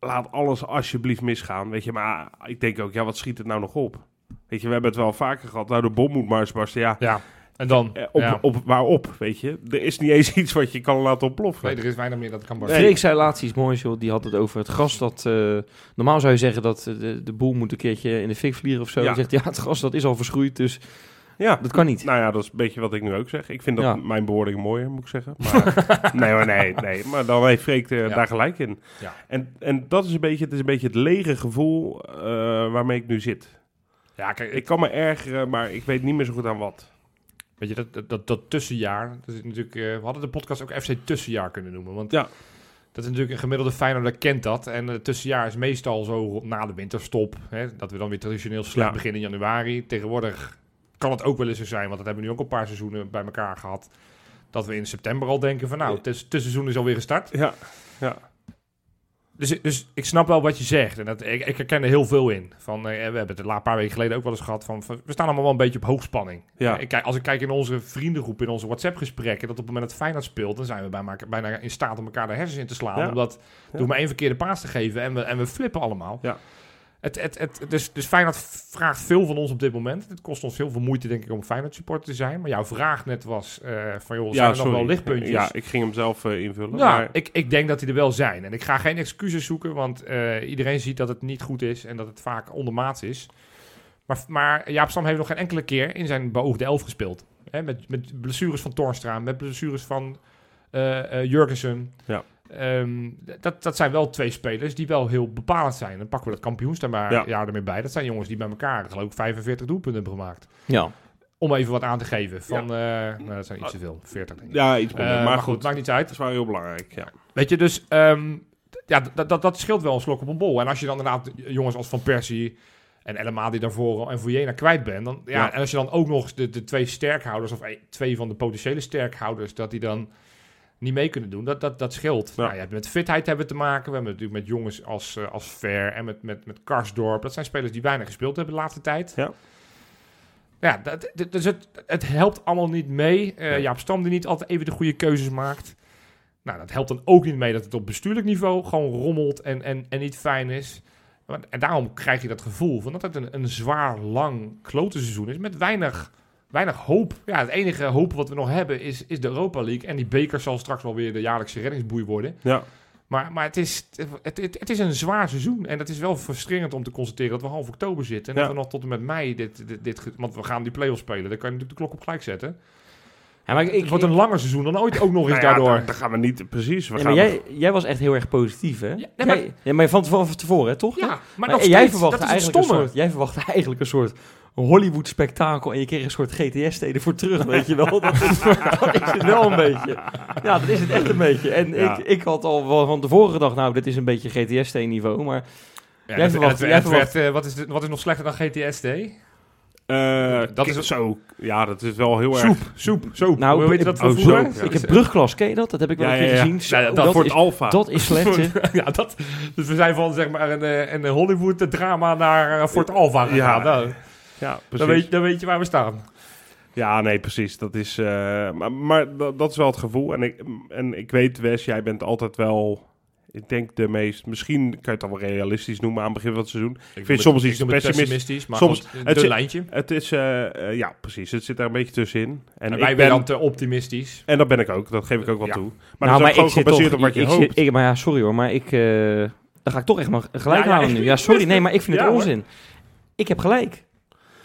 Laat alles alsjeblieft misgaan, weet je. Maar ik denk ook, ja, wat schiet het nou nog op? Weet je, we hebben het wel vaker gehad. Nou, de bom moet maar eens barsten. Ja, Ja. En dan? Eh, op, ja. op, waarop, weet je? Er is niet eens iets wat je kan laten ontploffen. Nee, er is weinig meer dat kan Nee. Freek zei laatst iets moois, joh. Die had het over het gras dat... eh, normaal zou je zeggen dat de, de boel moet een keertje in de fik vliegen of zo. Ja. Hij zegt, ja, het gras dat is al verschroeid, dus Ja, dat kan niet. nou ja, dat is een beetje wat ik nu ook zeg. Ik vind dat Ja. mijn bewoording mooier, moet ik zeggen. Maar, nee hoor, nee, nee. Maar dan heeft Freek Ja. daar gelijk in. Ja. En, en dat is een beetje, het is een beetje het lege gevoel eh, waarmee ik nu zit. Ja, kijk, Ik kan me ergeren, maar ik weet niet meer zo goed aan wat. Weet je, dat, dat, dat, tussenjaar, dat is natuurlijk, eh, we hadden de podcast ook FC Tussenjaar kunnen noemen. Want Ja. dat is natuurlijk een gemiddelde Feyenoorder kent dat. En het tussenjaar is meestal zo na de winterstop. Hè, dat we dan weer traditioneel slecht Ja. beginnen in januari. Tegenwoordig kan het ook wel eens zo zijn, want dat hebben we nu ook een paar seizoenen bij elkaar gehad. Dat we in september al denken van nou, het tuss- tussenseizoen is alweer gestart. Ja, ja. Dus, dus ik snap wel wat je zegt. En dat, ik, ik herken er heel veel in. Van, eh, we hebben het een paar weken geleden ook wel eens gehad. Van, van, we staan allemaal wel een beetje op hoogspanning. Ja. Ik als ik kijk in onze vriendengroep, in onze WhatsApp-gesprekken... dat op het moment dat Feyenoord speelt... dan zijn we bijna in staat om elkaar de hersens in te slaan. Ja. Omdat Ja. door maar één verkeerde paas te geven... en we, en we flippen allemaal. Ja. Het, het, het, dus, dus Feyenoord vraagt veel van ons op dit moment. Het kost ons heel veel moeite, denk ik, om Feyenoord supporter te zijn. Maar jouw vraag net was eh, van... joh, zijn er nog wel lichtpuntjes? Ja, ik ging hem zelf eh, invullen. Nou, maar, ik, ik denk dat die er wel zijn. En ik ga geen excuses zoeken, want eh, iedereen ziet dat het niet goed is en dat het vaak ondermaats is. Maar, maar Jaap Stam heeft nog geen enkele keer in zijn beoogde elf gespeeld. Hè, met, met blessures van Torstra, met blessures van Jurgensen. Ja. Ehm, dat, dat zijn wel twee spelers die wel heel bepalend zijn. Dan pakken we dat kampioensjaar Ja. jaar ermee bij. Dat zijn jongens die bij elkaar geloof ik 45 doelpunten hebben gemaakt. Ja. Om even wat aan te geven. Van, eh, nou, dat zijn iets te veel. 40 denk ik. ja, iets Eh, minder. maar, maar goed, goed, maakt niet uit. dat is wel heel belangrijk. Ja. Weet je, dus ehm, ja, dat, dat, dat scheelt wel een slok op een bol. En als je dan inderdaad jongens als Van Persie en El Amadi daarvoor en Vujena kwijt bent, dan, ja, Ja. en als je dan ook nog de, de twee sterkhouders of eh, twee van de potentiële sterkhouders, dat die dan niet mee kunnen doen, dat, dat, dat scheelt. Ja. Nou, ja, met fitheid hebben we te maken. We hebben natuurlijk met jongens als, eh, als Ver en met, met, met Karsdorp. Dat zijn spelers die weinig gespeeld hebben de laatste tijd. Ja. Ja, dat, dat- dus het, het helpt allemaal niet mee. Eh Nee. Jaap Stam die niet altijd even de goede keuzes maakt. Nou, dat helpt dan ook niet mee dat het op bestuurlijk niveau gewoon rommelt en, en, en niet fijn is. En daarom krijg je dat gevoel van dat het een, een zwaar, lang klote seizoen is met weinig, weinig hoop. Ja, het enige hoop wat we nog hebben is, is de Europa League. En die beker zal straks wel weer de jaarlijkse reddingsboei worden. Ja. Maar, maar het, is, het, het, het is een zwaar seizoen. En het is wel frustrerend om te constateren dat we half oktober zitten. En Ja. dat we nog tot en met mei dit, dit, dit... Want we gaan die play-offs spelen. Dan kan je natuurlijk de klok op gelijk zetten. Ja, maar ik, ik, het wordt een langer seizoen dan ooit ook nog eens Nou ja, daardoor. daar, daar gaan we niet precies. We ja, gaan maar jij, jij was echt heel erg positief, hè? Ja, nee, maar- Jij- maar van tevoren, van tevoren hè, toch? Ja, maar, Maar nog jij verwachtte dat is het eigenlijk een soort, jij verwachtte eigenlijk een soort Hollywood-spektakel en je kreeg een soort GTS-steden voor terug, weet je wel. Dat is, dat is het wel een beetje. Ja, dat is het echt een beetje. En ik, ik had al wel van tevoren gedacht, nou, dit is een beetje GTS-niveau, maar Ja, Jij verwacht- jij verwacht- wat, is wat is nog slechter dan GTSD? Eh, Dat is- zo. Ja, dat is wel heel Soep, erg. soep, soep. Nou, Hoe ik- dat oh, vroeger? soep, ja. ik heb brugklas, ken je dat? Dat heb ik wel Ja, een keer ja, gezien. Zo, dat dat, voor is, het alfa. dat is slecht, ja, dat, dus we zijn van zeg maar een, eh, een Hollywood-drama naar uh, Fort Alpha gegaan. Ja, nou, ja, dan, precies. weet, dan weet je waar we staan. Ja, nee, precies. Dat is, eh, maar maar dat, dat is wel het gevoel. En ik, en ik weet, Wes, jij bent altijd wel... Ik denk de meest... Misschien kan je het dan wel realistisch noemen aan het begin van het seizoen. Ik vind soms iets noem het pessimist- pessimistisch, maar soms- het een lijntje. Het is... eh, eh, ja, precies. Het zit daar een beetje tussenin. En, En, ik wij ben... dan te optimistisch. En dat ben ik ook. Dat geef ik ook wel Ja. toe. Maar nou, dat is ook gewoon gebaseerd toch- op wat je ik, hoopt. zit- ik- maar ja, sorry hoor, maar ik... eh dan ga ik toch echt maar gelijk Ja, ja, halen nu. Ja, sorry, nee, maar ik vind het hoor. onzin. Ik heb gelijk.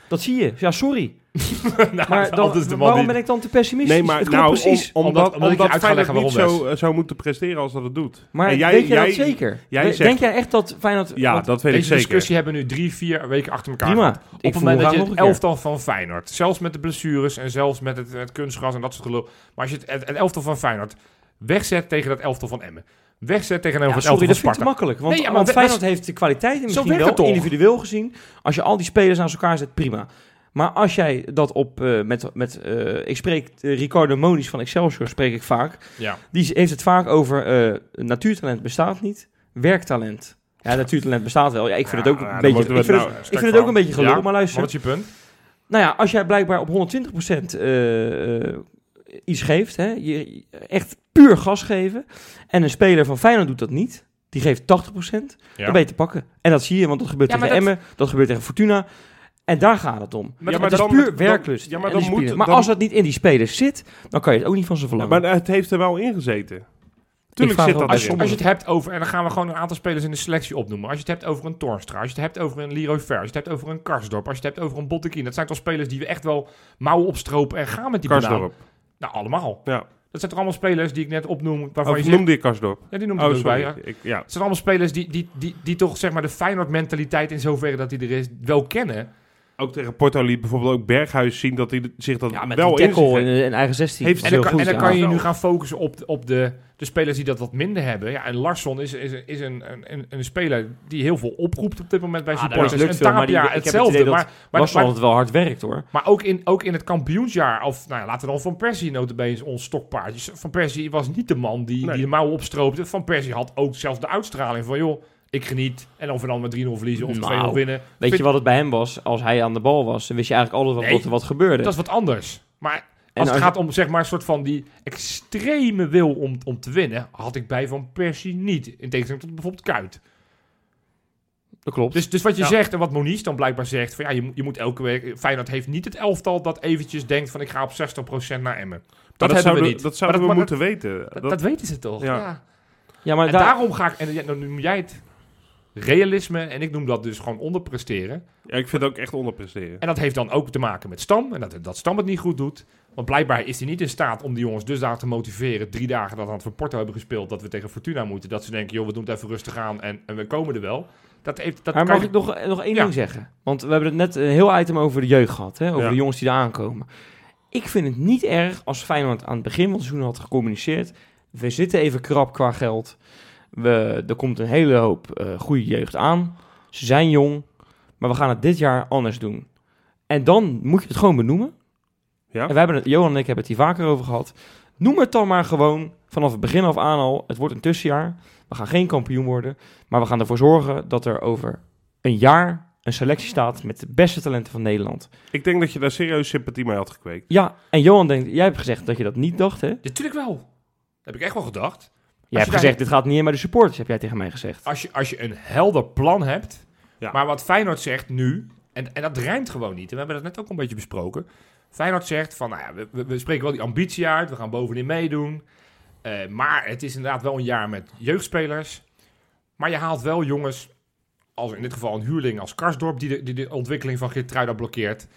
Dat zie je. Ja, sorry. nou, Maar dan, altijd de man waarom die- ben ik dan te pessimistisch? Nee, maar het nou, precies. om- Omdat- omdat, Feyenoord niet zo, eh, zou moeten presteren als dat het doet. Maar En jij- weet je jij- dat zeker? jij zegt- Denk jij echt dat Feyenoord... Ja, want- dat weet ik Deze zeker. discussie hebben we nu drie, vier weken achter elkaar prima. Op het moment dat je het elftal van Feyenoord, zelfs met de blessures en zelfs met het, het kunstgras en dat soort gelul. Maar als je het, het, het elftal van Feyenoord wegzet tegen dat elftal van Emmen. Wegzet tegenover Ja, het sorry, elftal dat van vind ik te Sparta. makkelijk. Want, Nee, ja, maar want we- Feyenoord dat heeft de kwaliteiten Zo misschien wel, het individueel gezien. Als je al die spelers aan elkaar zet, prima. Maar als jij dat op, eh, met, met eh, ik spreek eh, Ricardo Moniz van Excelsior, spreek ik vaak. Ja. Die heeft het vaak over eh, natuurtalent bestaat niet, werktalent. Ja, natuurtalent bestaat wel. Ja, ik vind Ja, het ook een beetje, ik vind het het, nou- ik vind het ook een beetje gelul, Ja, maar luister. wat is je punt? Nou ja, als jij blijkbaar op 120% eh, eh, iets geeft, hè, je, echt puur gas geven, en een speler van Feyenoord doet dat niet, die geeft 80%, Ja. dan ben je te pakken. En dat zie je, want dat gebeurt Ja, tegen dat- Emmen, dat gebeurt tegen Fortuna. En daar gaat het om. Maar Ja, het is dan- puur dan- werklust. ja, maar dan moet- maar als het niet in die spelers zit, dan kan je het ook niet van ze Ja, verlangen. maar het heeft er wel in gezeten. Tuurlijk zit dat Als je, als je het hebt over, en dan gaan we gewoon een aantal spelers in de selectie opnoemen. Als je het hebt over een Torstra, als je het hebt over een Leroy Ver, als je het hebt over een Karsdorp, als je het hebt over een Bottekin. Dat zijn toch spelers die we echt wel mouwen opstropen en gaan met die banaan. Karsdorp. Nou, allemaal. Ja. Dat zijn toch allemaal spelers die ik net opnoem, waarvan Of je noemde je Karsdorp? Ja, die noemt Oh, ook bij, ja. Ik, ja. Het zijn allemaal spelers die, die, die, die toch zeg maar de Feyenoord-mentaliteit in zoverre dat die er is, wel kennen. Ook tegen Porto liet bijvoorbeeld ook Berghuis zien dat hij zich dat ja, met wel zich tackle in, heeft. in eigen 16. Heeft- En dan, kan, en dan ja. kan je nu gaan focussen op, de- op de, de spelers die dat wat minder hebben. Ja, en Larsson is, is, is een, een, een, een speler die heel veel oproept op dit moment bij Ah, supporters. lukt en veel, maar die- Tapia ik heb het hetzelfde. maar, maar, Larsson maar, altijd wel hard werkt hoor. maar ook, in, ook in het kampioensjaar, of nou ja, laten we dan Van Persie notabene ons stokpaardje. Van Persie was niet de man die, Nee. die de mouwen opstroopte. Van Persie had ook zelfs de uitstraling van, joh, ik geniet. En of we dan met 3-0 verliezen of 2-0 Nou, winnen. Weet Vind- je wat het bij hem was? Als hij aan de bal was, dan wist je eigenlijk altijd wat, Nee, wat, er wat gebeurde. Dat is wat anders. Maar En als het gaat om zeg maar een soort van die extreme wil om, om te winnen, had ik bij Van Persie niet. In tegenstelling tot bijvoorbeeld Kuit. dat klopt. Dus, dus wat je Ja. zegt en wat Moniz dan blijkbaar zegt, van ja, je, moet- je moet elke week... Feyenoord heeft niet het elftal dat eventjes denkt van ik ga op 60% naar Emmen. Dat, Maar hebben zouden, we niet. Dat zouden Maar we dat- moeten weten. Dat, Dat- dat weten ze toch? Ja. Ja. ja, maar En daar, daarom ga ik, en dan noem jij het realisme en ik noem dat dus gewoon onderpresteren. ja, ik vind het ook echt onderpresteren. En dat heeft dan ook te maken met Stam. En dat, dat Stam het niet goed doet. Want blijkbaar is hij niet in staat om die jongens dusdanig te motiveren. Drie dagen dat we aan het Porto hebben gespeeld. Dat we tegen Fortuna moeten. Dat ze denken, joh, we doen het even rustig aan. En, en we komen er wel. Dat heeft, dat maar mag je- ik nog, nog één Ja. ding zeggen? Want we hebben het net een heel item over de jeugd gehad. Hè? Over Ja. de jongens die daar aankomen. Ik vind het niet erg als Feyenoord aan het begin van het seizoen had gecommuniceerd. We zitten even krap qua geld. We, er komt een hele hoop eh, goede jeugd aan. Ze zijn jong. Maar we gaan het dit jaar anders doen. En dan moet je het gewoon benoemen. Ja? En we hebben het, Johan en ik hebben het hier vaker over gehad. Noem het dan maar gewoon vanaf het begin af aan al. Het wordt een tussenjaar. We gaan geen kampioen worden. Maar we gaan ervoor zorgen dat er over een jaar een selectie staat met de beste talenten van Nederland. Ik denk dat je daar serieus sympathie mee had gekweekt. Ja, en Johan denkt, jij hebt gezegd dat je dat niet dacht, hè? Natuurlijk wel. Dat heb ik echt wel gedacht. Hebt daar- gezegd, dit gaat niet in bij de supporters, heb jij tegen mij gezegd. Als je, als je een helder plan hebt. Ja. Maar wat Feyenoord zegt nu. En, en dat rijmt gewoon niet. En we hebben dat net ook een beetje besproken. Feyenoord zegt van, nou ja, we, we, we spreken wel die ambitie uit. We gaan bovenin meedoen. Eh, maar het is inderdaad wel een jaar met jeugdspelers. Maar je haalt wel jongens, als in dit geval een huurling als Karsdorp, die de, die de ontwikkeling van Geertruida blokkeert.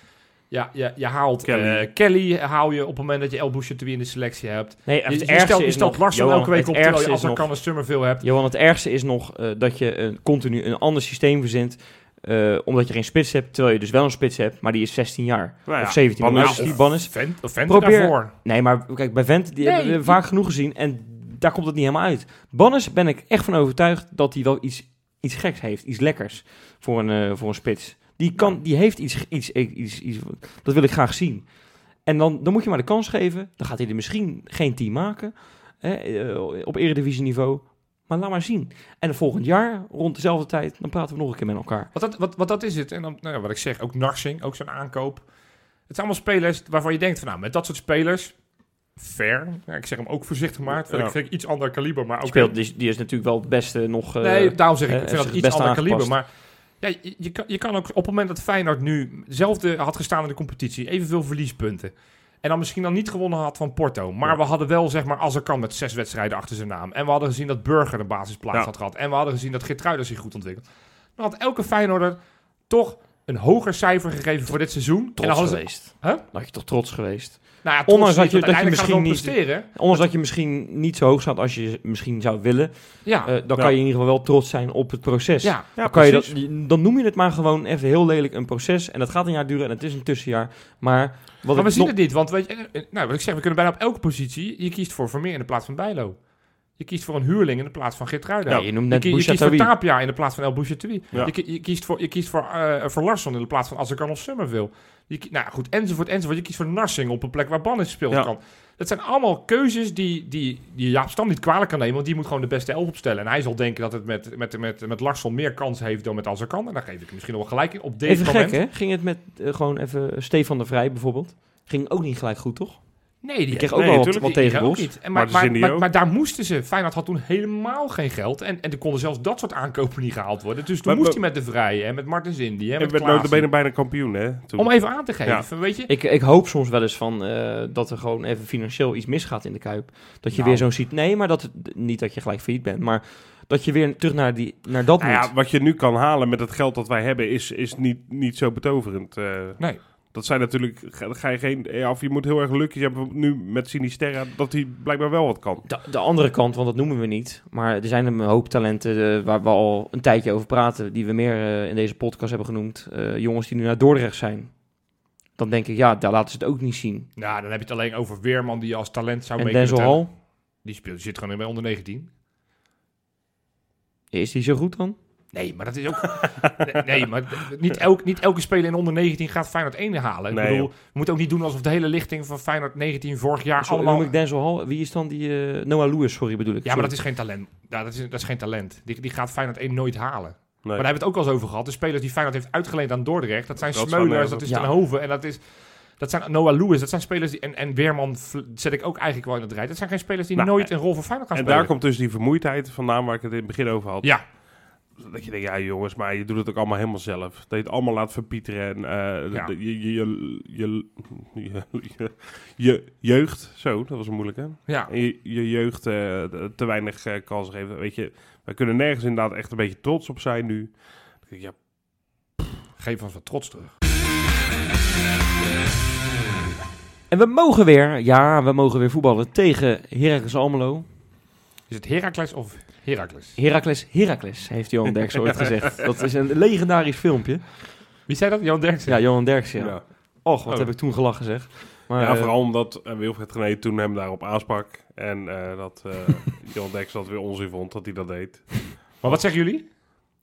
Ja, je, je haalt Kelly. Kelly. Kelly haal je op het moment dat je El Bouchatoui in de selectie hebt. Nee, Je, het je ergste stelt, je is stelt Larsson elke week het op, terwijl je ergste als is er nog- kan een Summerville hebt. Johan, het ergste is nog eh, dat je een, continu een ander systeem verzint. eh, omdat je geen spits hebt, terwijl je dus wel een spits hebt, maar die is 16 jaar. Nou ja, of 17. Bannis- Hoe oud is die Bannis? Vent, of Vent Probeer- daarvoor. Nee, maar kijk, bij Vent, die Nee, hebben we die- vaak genoeg gezien en daar komt het niet helemaal uit. Bannes ben ik echt van overtuigd dat hij wel iets, iets geks heeft, iets lekkers voor een, eh, voor een spits. Die, kan, die heeft iets, iets, iets, iets, dat wil ik graag zien. En dan, dan moet je maar de kans geven. Dan gaat hij er misschien geen team maken hè, eh, op eredivisieniveau. Maar laat maar zien. En volgend jaar, rond dezelfde tijd, dan praten we nog een keer met elkaar. Wat dat, wat, wat dat is het. En dan, nou ja, wat ik zeg, ook Narsing, ook zo'n aankoop. Het zijn allemaal spelers waarvan je denkt van, nou, met dat soort spelers, fair. Ja, ik zeg hem ook voorzichtig maar. Ja. ik, vind ik iets ander kaliber, maar ook... Speelt, die, die is natuurlijk wel het beste nog... eh, nee, daarom zeg ik, eh, ik vind dat het iets ander kaliber. Maar ja, je, je, kan, je kan ook op het moment dat Feyenoord nu hetzelfde had gestaan in de competitie, evenveel verliespunten. En dan misschien dan niet gewonnen had van Porto. Maar Ja. we hadden wel, zeg maar, als er kan, met zes wedstrijden achter zijn naam. En we hadden gezien dat Burger een basisplaats Ja. had gehad. En we hadden gezien dat Geertruida zich goed ontwikkeld. Dan had elke Feyenoorder toch een hoger cijfer gegeven voor dit seizoen. en dan trots ze, geweest. Huh? Dan had je toch trots geweest. Nou ja, Ondanks dat niet, je- dat je misschien presteren. Ondanks dat je misschien niet zo hoog staat als je misschien zou willen, Ja, eh, dan Ja. kan je in ieder geval wel trots zijn op het proces. ja. Ja, dan, kan je dat, precies. dan noem je het maar gewoon even heel lelijk een proces. En dat gaat een jaar duren en het is een tussenjaar. Maar wat Maar we zien nog- het niet, want weet je, eh, nou, wat ik zeg, we kunnen bijna op elke positie, je kiest voor Vermeer in de plaats van Bijlo. Je kiest voor een huurling in de plaats van Geertruida. Ja, je noemt Je, net ki- je kiest voor. Tapia in de plaats van El Bouchatoui. Ja. Je, je kiest voor, je kiest voor, eh, voor Larsson in de plaats van Azarkan of Summerville. Je, nou ja, goed, enzovoort, enzovoort. Je kiest voor Narsing op een plek waar Bannis speelt Ja. kan. Dat zijn allemaal keuzes die, die, die Jaap Stam niet kwalijk kan nemen, want die moet gewoon de beste elf opstellen. En hij zal denken dat het met, met, met, met Larsson meer kans heeft dan met Azarkan. En daar geef ik hem misschien nog wel gelijk in op dit Even moment. gek hè? Ging het met eh, gewoon even Stefan de Vrij bijvoorbeeld? Ging ook niet gelijk goed toch? Nee, die, Die kreeg nee, ook wel wat, wat tegengoals. En maar, maar, maar, daar moesten ze. Feyenoord had toen helemaal geen geld. En, en er konden zelfs dat soort aankopen niet gehaald worden. Dus toen Maar- moest hij met de Vrije en met Martens Indy en En met notabene bijna kampioen, hè? Toen. Om even aan te geven, Ja. weet je... Ik, ik hoop soms wel eens van eh, dat er gewoon even financieel iets misgaat in de Kuip. Dat je Nou. weer zo'n ziet. Nee, maar dat, niet dat je gelijk failliet bent. Maar dat je weer terug naar, die, naar dat Nou moet. ja, wat je nu kan halen met het geld dat wij hebben, is, is niet, niet zo betoverend. eh. Nee. Dat zijn natuurlijk, ga, ga je geen, ja, of je moet heel erg lukken hebben nu met Sinisterra, dat hij blijkbaar wel wat kan. De, de andere kant, want dat noemen we niet. Maar er zijn een hoop talenten eh, waar we al een tijdje over praten. Die we meer eh, in deze podcast hebben genoemd. Eh, jongens die nu naar Dordrecht zijn. Dan denk ik, ja, daar laten ze het ook niet zien. Nou, dan heb je het alleen over Weerman die je als talent zou en mee kunnen Denzel. Hall, Die speelt, die zit gewoon bij onder 19. is die zo goed dan? Nee, maar dat is ook... nee, maar niet, elk, niet elke speler in onder 19 gaat Feyenoord 1 halen. Nee, ik bedoel, joh. we moeten ook niet doen alsof de hele lichting van Feyenoord 19 vorig jaar Zo, allemaal... noem ik Denzel Hall. Wie is dan die... eh, Noah Lewis, sorry bedoel ik. Ja, maar dat is geen talent. Ja, dat, is, dat is geen talent. Die, die gaat Feyenoord 1 nooit halen. Nee. Maar daar hebben we het ook al eens over gehad. De spelers die Feyenoord heeft uitgeleend aan Dordrecht, dat zijn Dat Smeulers, dat is op- Ten Ja. Hoven en dat is... Dat zijn Noah Lewis, dat zijn spelers die... En, en Weerman zet ik ook eigenlijk wel in het rijtje. Dat zijn geen spelers die Nou, nooit een rol voor Feyenoord gaan en spelen. daar komt dus die vermoeidheid vandaan waar ik het in het begin over had. Ja, Dat je denkt, ja jongens, maar je doet het ook allemaal helemaal zelf. Dat je het allemaal laat verpieteren en eh, je, je, je, je, je, je- je jeugd, zo, dat was een moeilijke. ja. Je, je jeugd eh, te weinig eh, kansen geven. Weet je, wij kunnen nergens inderdaad echt een beetje trots op zijn nu. Ja, Geef ons wat trots terug. En we mogen weer, ja, we mogen weer voetballen tegen Heracles Almelo. Is het Heracles of Heracles? Heracles, Heracles, heeft Johan Derksen ooit gezegd. Dat is een legendarisch filmpje. Wie zei dat? Jan Derksen? Ja, Johan Derksen, ja. ja. Och, wat Oh. heb ik toen gelachen zeg. Maar, ja, eh, vooral omdat uh, Wilfred Gené toen hem daarop aansprak. En eh, dat uh, Jan Dex dat weer onzin vond dat hij dat deed. Maar wat zeggen jullie?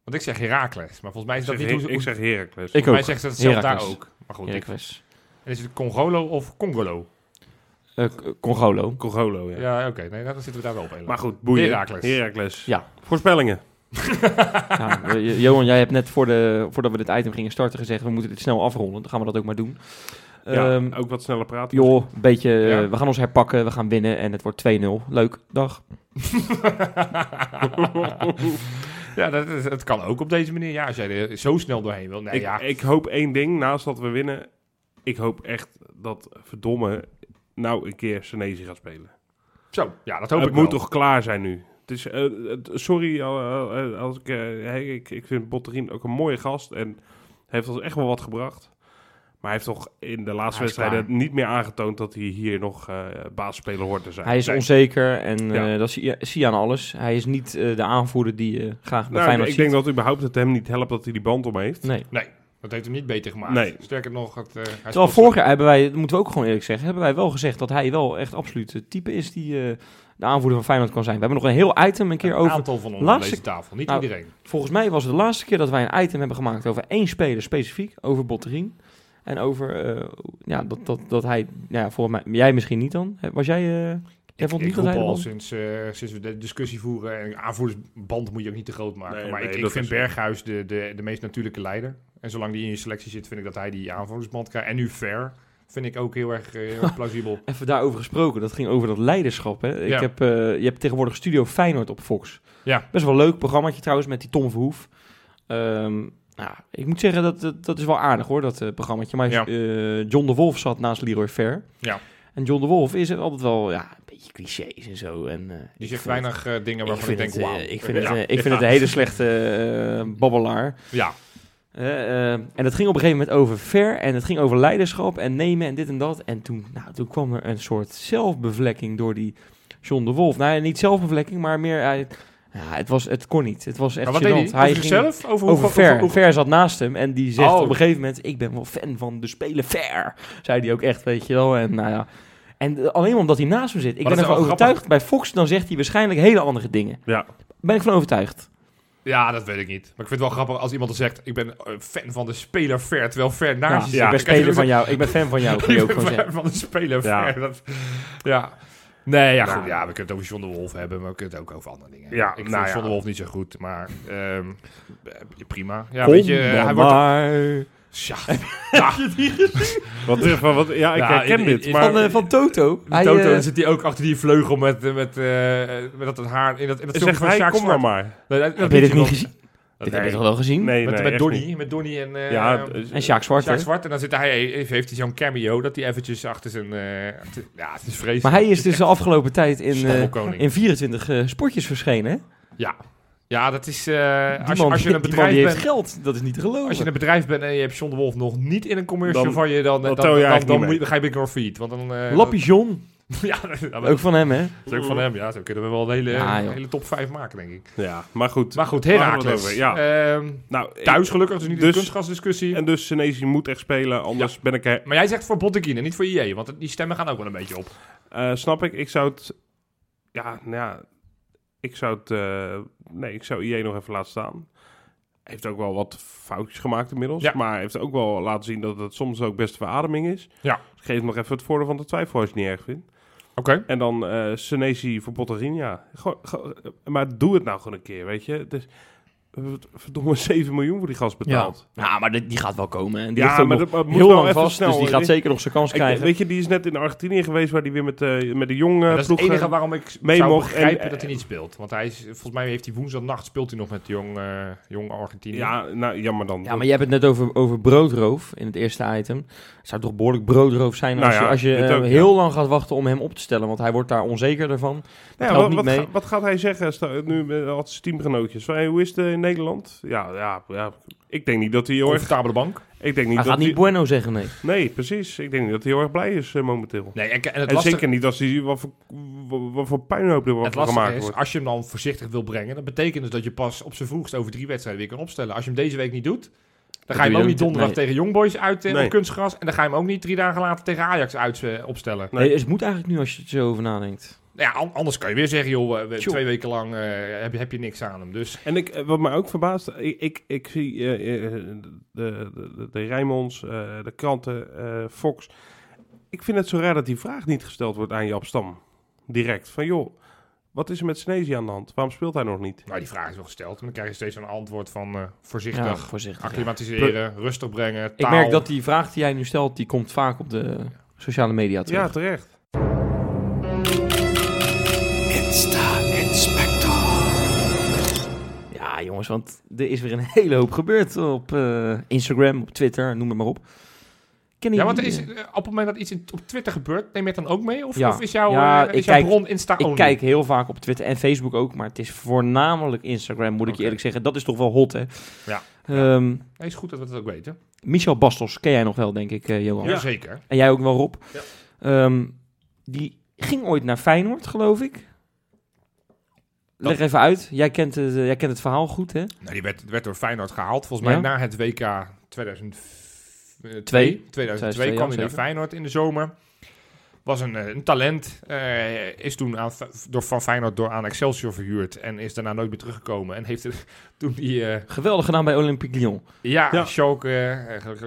Want ik zeg Heracles, maar volgens mij is dat niet hoe ik ze... zeg Heracles. Ik Volgens mij ook. zegt ze het zelf daar Heracles. ook. Maar goed, Heracles. en is het Congolo of Congolo? Eh, Congolo. Congolo, ja. Ja, oké. Nee, dan zitten we daar wel op. helemaal. Maar goed, boeien. Heracles. Heracles. Ja. Voorspellingen. Ja, Johan, jij hebt net voor de, voordat we dit item gingen starten gezegd, we moeten dit snel afronden. Dan gaan we dat ook maar doen. Ja, Ehm, ook wat sneller praten. joh, een beetje, eh, Ja. we gaan ons herpakken, we gaan winnen en het wordt 2-0. Leuk, dag. ja, dat, is- het kan ook op deze manier. Ja, als jij er zo snel doorheen wil. Nee, ik, ja. ik hoop één ding, naast dat we winnen. Ik hoop echt dat verdomme nou een keer Senezi gaat spelen. Zo, ja, dat hoop het ik moet wel. toch klaar zijn nu. Het is, eh, het- sorry eh, eh, als ik, eh, hey, ik... Ik vind Botterien ook een mooie gast. En heeft ons echt wel wat gebracht. Maar hij heeft toch in de laatste wedstrijden niet meer aangetoond... dat hij hier nog eh basisspeler hoort te zijn. Hij is Nee. onzeker en Ja. eh, dat zie je, zie je aan alles. Hij is niet eh, de aanvoerder die je graag bij Nou, Feyenoord ik ziet. denk dat überhaupt het hem niet helpt dat hij die band om heeft. Nee. Nee, dat heeft hem niet beter gemaakt. Nee. Sterker nog, het, eh, hij Terwijl vorig jaar hebben wij, dat moeten we ook gewoon eerlijk zeggen, hebben wij wel gezegd dat hij wel echt absoluut het type is die eh, de aanvoerder van Feyenoord kan zijn. We hebben nog een heel item een keer een over. aantal van ons aan Laatste- deze tafel. Niet Nou, iedereen. Volgens mij was het de laatste keer dat wij een item hebben gemaakt over één speler specifiek, over Botterien. En over, eh, ja, dat, dat, dat hij, ja, volgens mij, jij misschien niet dan? Was jij, eh, jij Ik, vond ik niet dat roep hij de al sinds, eh, sinds we de discussie voeren. En aanvoerdersband moet je ook niet te groot maken. Nee, maar nee, ik, ik vind is. Berghuis de, de, de meest natuurlijke leider. En zolang die in je selectie zit, vind ik dat hij die aanvoerdersband krijgt. En nu Ver vind ik ook heel erg, eh, heel erg plausibel. Even daarover gesproken, dat ging over dat leiderschap. Hè? Ik Ja. heb, eh, je hebt tegenwoordig Studio Feyenoord op Fox. Ja. Best wel een leuk programmaatje trouwens, met die Tom Verhoef. Ehm, nou, ik moet zeggen, dat, dat, dat is wel aardig hoor, dat eh, programmaatje. Maar Ja. John de Wolf zat naast Leroy Fair. Ja. En John de Wolf is altijd wel ja, een beetje clichés en zo. En, eh, Die ik zegt vind weinig dingen het- waarvan ik, vind denk, het, wauw. Ik vind, ja. het, eh, ik vind het een hele slechte babbelaar. ja, Eh, en het ging op een gegeven moment over ver en het ging over leiderschap en nemen en dit en dat. En toen, nou, toen kwam er een soort zelfbevlekking door die John de Wolf. Nou, niet zelfbevlekking, maar meer... hij- ja, het, was, het kon niet. Het was echt maar wat gênant. deed hij? Over ging zichzelf? Over, over ver. hoe- ver zat naast hem en die zegt Oh. op een gegeven moment... Ik ben wel fan van de spelen ver. Zei hij ook echt, weet je wel. En nou ja... En eh, alleen omdat hij naast me zit. Ik Maar ben ervan overtuigd. Bij Fox dan zegt hij waarschijnlijk hele andere dingen. Ja. Ben ik van overtuigd. Ja, dat weet ik niet. Maar ik vind het wel grappig als iemand dan zegt... ik ben eh, fan van de speler Ver, terwijl Ver naast je ja, ik ben van jou. Ik ben fan van jou, Ik ben fan van de speler Ja. Ver. Dat, ja. Nee, ja, Nou. goed. Ja, we kunnen het over John de Wolf hebben, maar we kunnen het ook over andere dingen Ja. Ik nou vind ja. John de Wolf niet zo goed, maar ehm, eh, prima. Ja, Kom weet je, dan hij wordt. Tja. Ja, Wat, eh, van, wat, ja, ik Ja, herken in- dit. in- maar, Van, eh, van Toto. Hij, Toto, eh, dan zit hij ook achter die vleugel met, met, eh, met dat haar in dat, in dat zegt van hij, Sjaak kom maar maar. Nee, dat- dat heb je weet dit niet gezien? Dat- Dit heb je nee. toch wel gezien? Nee, Met, nee, met Donnie, met Donnie en, eh, Ja, En Sjaak Zwart, Sjaak? Zwart. En dan zit hij, heeft, heeft hij zo'n cameo dat hij eventjes achter zijn... achter- ja, het is vreselijk. Maar hij is dus de afgelopen tijd in, in 24 eh, spotjes verschenen? Ja. Ja, dat is... eh, Die als, je, man, als je een bedrijf bent... geld. Dat is niet te geloven. Als je een bedrijf bent en je hebt John de Wolf nog niet in een commercial Dan- van je, dan, dan, dan dan, dan, dan, moet je, mee. ga je Big North. Want dan... eh, Lappie John, ja, dat, dat ook van hem, hè? is ook van hem. Ja, zo kunnen we wel een hele, Ja, hele top 5 maken, denk ik. Ja, maar goed. Maar goed, Herakles. Ja. Ehm, Nou, thuis gelukkig, dus niet Dus- de kunstgasdiscussie. En dus Senesi moet echt spelen, anders ben ik... Maar jij zegt voor Botteguin en niet voor IE, want die stemmen gaan ook wel een beetje op. eh, snap ik, ik zou het... Ja, nou ja... Ik zou het... eh, nee, ik zou IE nog even laten staan. Heeft ook wel wat foutjes gemaakt inmiddels. Ja. Maar heeft ook wel laten zien dat het soms ook best verademing is. Ja. Dus geef hem nog even het voordeel van de twijfel als je het niet erg vindt. Oké. En dan eh Senesi voor Botterin, ja. Gewoon- maar doe het nou gewoon een keer, weet je. Dus, verdomme 7 miljoen voor die gast betaald. Ja, maar die, die gaat wel komen. En die Ja, maar dat- moet heel wel lang even vast. snel, dus die gaat zeker nog zijn kans Ik- krijgen. weet je, die is net in Argentinië geweest waar hij weer met, eh, met de jonge dat is het ploeg... enige waarom ik mee zou mocht. begrijpen En- dat hij niet speelt. Want hij is, volgens mij heeft hij woensdagnacht speelt hij nog met jong, eh jong Argentinië. Ja, nou, jammer dan. Ja, maar je hebt het net over, over broodroof in het eerste item. Het zou toch behoorlijk broodroof zijn Nou als je, als je eh, ja. heel lang gaat wachten om hem op te stellen. Want hij wordt daar onzekerder van. Ja, wat, wat, mee. ga- wat gaat hij zeggen sta- nu zijn teamgenootjes? Hoe is het in Nederland? Ja, ja, ja, ik denk niet dat hij heel erg... Comfortabele bank. Ik denk niet Hij dat gaat niet bueno zeggen, nee. Nee, precies. Ik denk niet dat hij heel erg blij is eh, momenteel. Nee, en, en het En lastige, zeker niet als hij wat voor, wat, voor puinhoop er het wordt gemaakt is, wordt. als je hem dan voorzichtig wil brengen, dat betekent dus dat je pas op zijn vroegst over drie wedstrijden weer kan opstellen. Als je hem deze week niet doet, dan ga je hem ook je niet dan- donderdag nee. tegen Youngboys uit eh, Nee. op kunstgras. En dan ga je hem ook niet drie dagen later tegen Ajax uit eh, opstellen. Nee. Nee, het moet eigenlijk nu als je er zo over nadenkt. Nou ja, an- anders kan je weer zeggen, joh, Tjoh. twee weken lang eh, heb, je, heb je niks aan hem. Dus En ik, eh, wat mij ook verbaast, ik, ik, ik zie eh, eh, de, de, de, eh, de kranten, eh, Fox. Ik vind het zo raar dat die vraag niet gesteld wordt aan Jap Stam. Direct. Van joh, wat is er met Snezi aan de hand? Waarom speelt hij nog niet? nou, die vraag is wel gesteld. En dan krijg je steeds een antwoord van eh, voorzichtig, Ja, voorzichtig. ja. acclimatiseren, rustig brengen, Ik taal. merk dat die vraag die jij nu stelt, die komt vaak op de sociale media terug. Ja, terecht. Ja, jongens, want er is weer een hele hoop gebeurd op eh, Instagram, op Twitter, noem het maar op. Ja, want er is, eh, op het moment dat iets in, op Twitter gebeurt, neem je het dan ook mee? Of, Ja. of is jouw, Ja, eh, is jouw kijk- bron Insta Ik only? kijk heel vaak op Twitter en Facebook ook, maar het is voornamelijk Instagram, moet ik je eerlijk zeggen. Dat is toch wel hot, hè? Ja. Nee, is goed dat we het ook weten. Michel Bastos, ken jij nog wel, denk ik, eh, Johan? Jazeker. En jij ook wel, Rob. Ja. Ehm, die ging ooit naar Feyenoord, geloof ik. Leg even uit. Jij kent het, eh, jij kent het verhaal goed, hè? Nou, die werd, werd door Feyenoord gehaald. Volgens mij Ja. na het WK 2002, Twee. 2002 kwam hij naar. Feyenoord in de zomer. Was een, eh, een talent. eh, is toen aan, door, van Feyenoord door aan Excelsior verhuurd. En is daarna nooit meer teruggekomen. En heeft er, toen die... eh, Geweldig gedaan bij Olympique Lyon. ja, Ja. Schalke,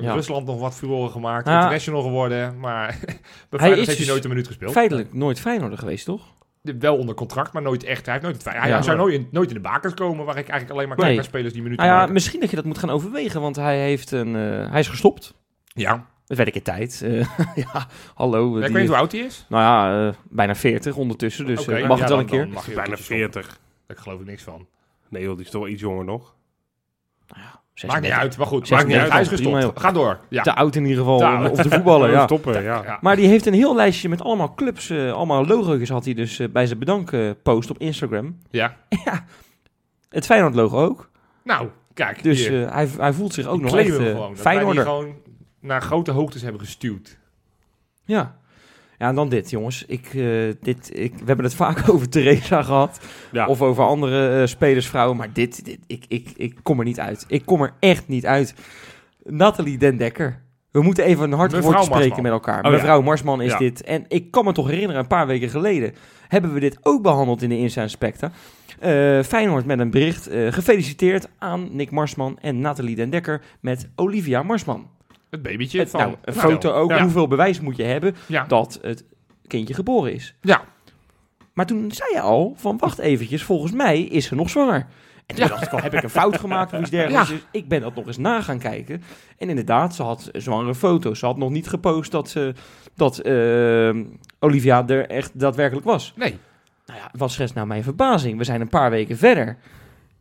Ja. Rusland nog wat furoren gemaakt. Ja. International geworden. Maar bij is Feyenoord heeft dus hij nooit een minuut gespeeld. Feitelijk nooit Feyenoorder geweest, toch? Wel onder contract, maar nooit echt. Hij, heeft nooit, hij Ja. zou nooit in, nooit in de bakers komen. Waar ik eigenlijk alleen maar kijk Nee. naar spelers die minuten Nou ja, maken. misschien dat je dat moet gaan overwegen, want hij, heeft een, eh, hij is gestopt. Ja, Het werd ik in tijd. Eh, ja, hallo. Ja, ik die- weet niet hoe oud hij is. Nou ja, eh, bijna 40 ondertussen, dus eh, mag ja, het wel dan- een keer. dan mag Bijna een keertje stoppen. 40. Daar geloof ik niks van. Nee joh, die is toch wel iets jonger nog. Nou ja, Maakt niet 36. uit, maar goed. Maakt niet uit. Hij is gestopt. Ga door. Ja. Te oud in ieder geval Ja. om, om te voetballen, ja. Stoppen, ja. Ja. Maar die heeft een heel lijstje met allemaal clubs, eh, allemaal logo's had hij dus eh, bij zijn bedankpost op Instagram. ja. Het Feyenoord logo ook. Nou, kijk. Dus hier. eh, hij, hij voelt zich ook Die nog echt die Feyenoorder. gewoon naar grote hoogtes hebben gestuurd. Ja. Ja, en dan dit, jongens. Ik, eh, dit, ik, we hebben het vaak over Theresa gehad. Ja. Of over andere eh, spelersvrouwen. Maar dit, dit ik, ik, ik kom er niet uit. Ik kom er echt niet uit. Nathalie Den Dekker. We moeten even een hard Mevrouw woordje spreken Marsman. met elkaar. Oh, ja. Mevrouw Marsman is Ja. dit. En ik kan me toch herinneren, een paar weken geleden... hebben we dit ook behandeld in de Inside Specta. Eh Feyenoord met een bericht. gefeliciteerd aan Nick Marsman en Nathalie Den Dekker met Olivia Marsman. Het babytje Het- van... nou, een Nou, foto ook. Ja. Hoeveel bewijs moet je hebben Ja. dat het kindje geboren is? Ja. Maar toen zei je al van wacht eventjes, volgens mij is ze nog zwanger. En toen dacht ik al, heb ik een fout gemaakt of iets dergelijks? Dus ik ben dat nog eens na gaan kijken. En inderdaad, ze had zwangere foto's. Ze had nog niet gepost dat, ze, dat eh, Olivia er echt daadwerkelijk was. Nee. Nou ja, wat schetst nou mijn verbazing? We zijn een paar weken verder.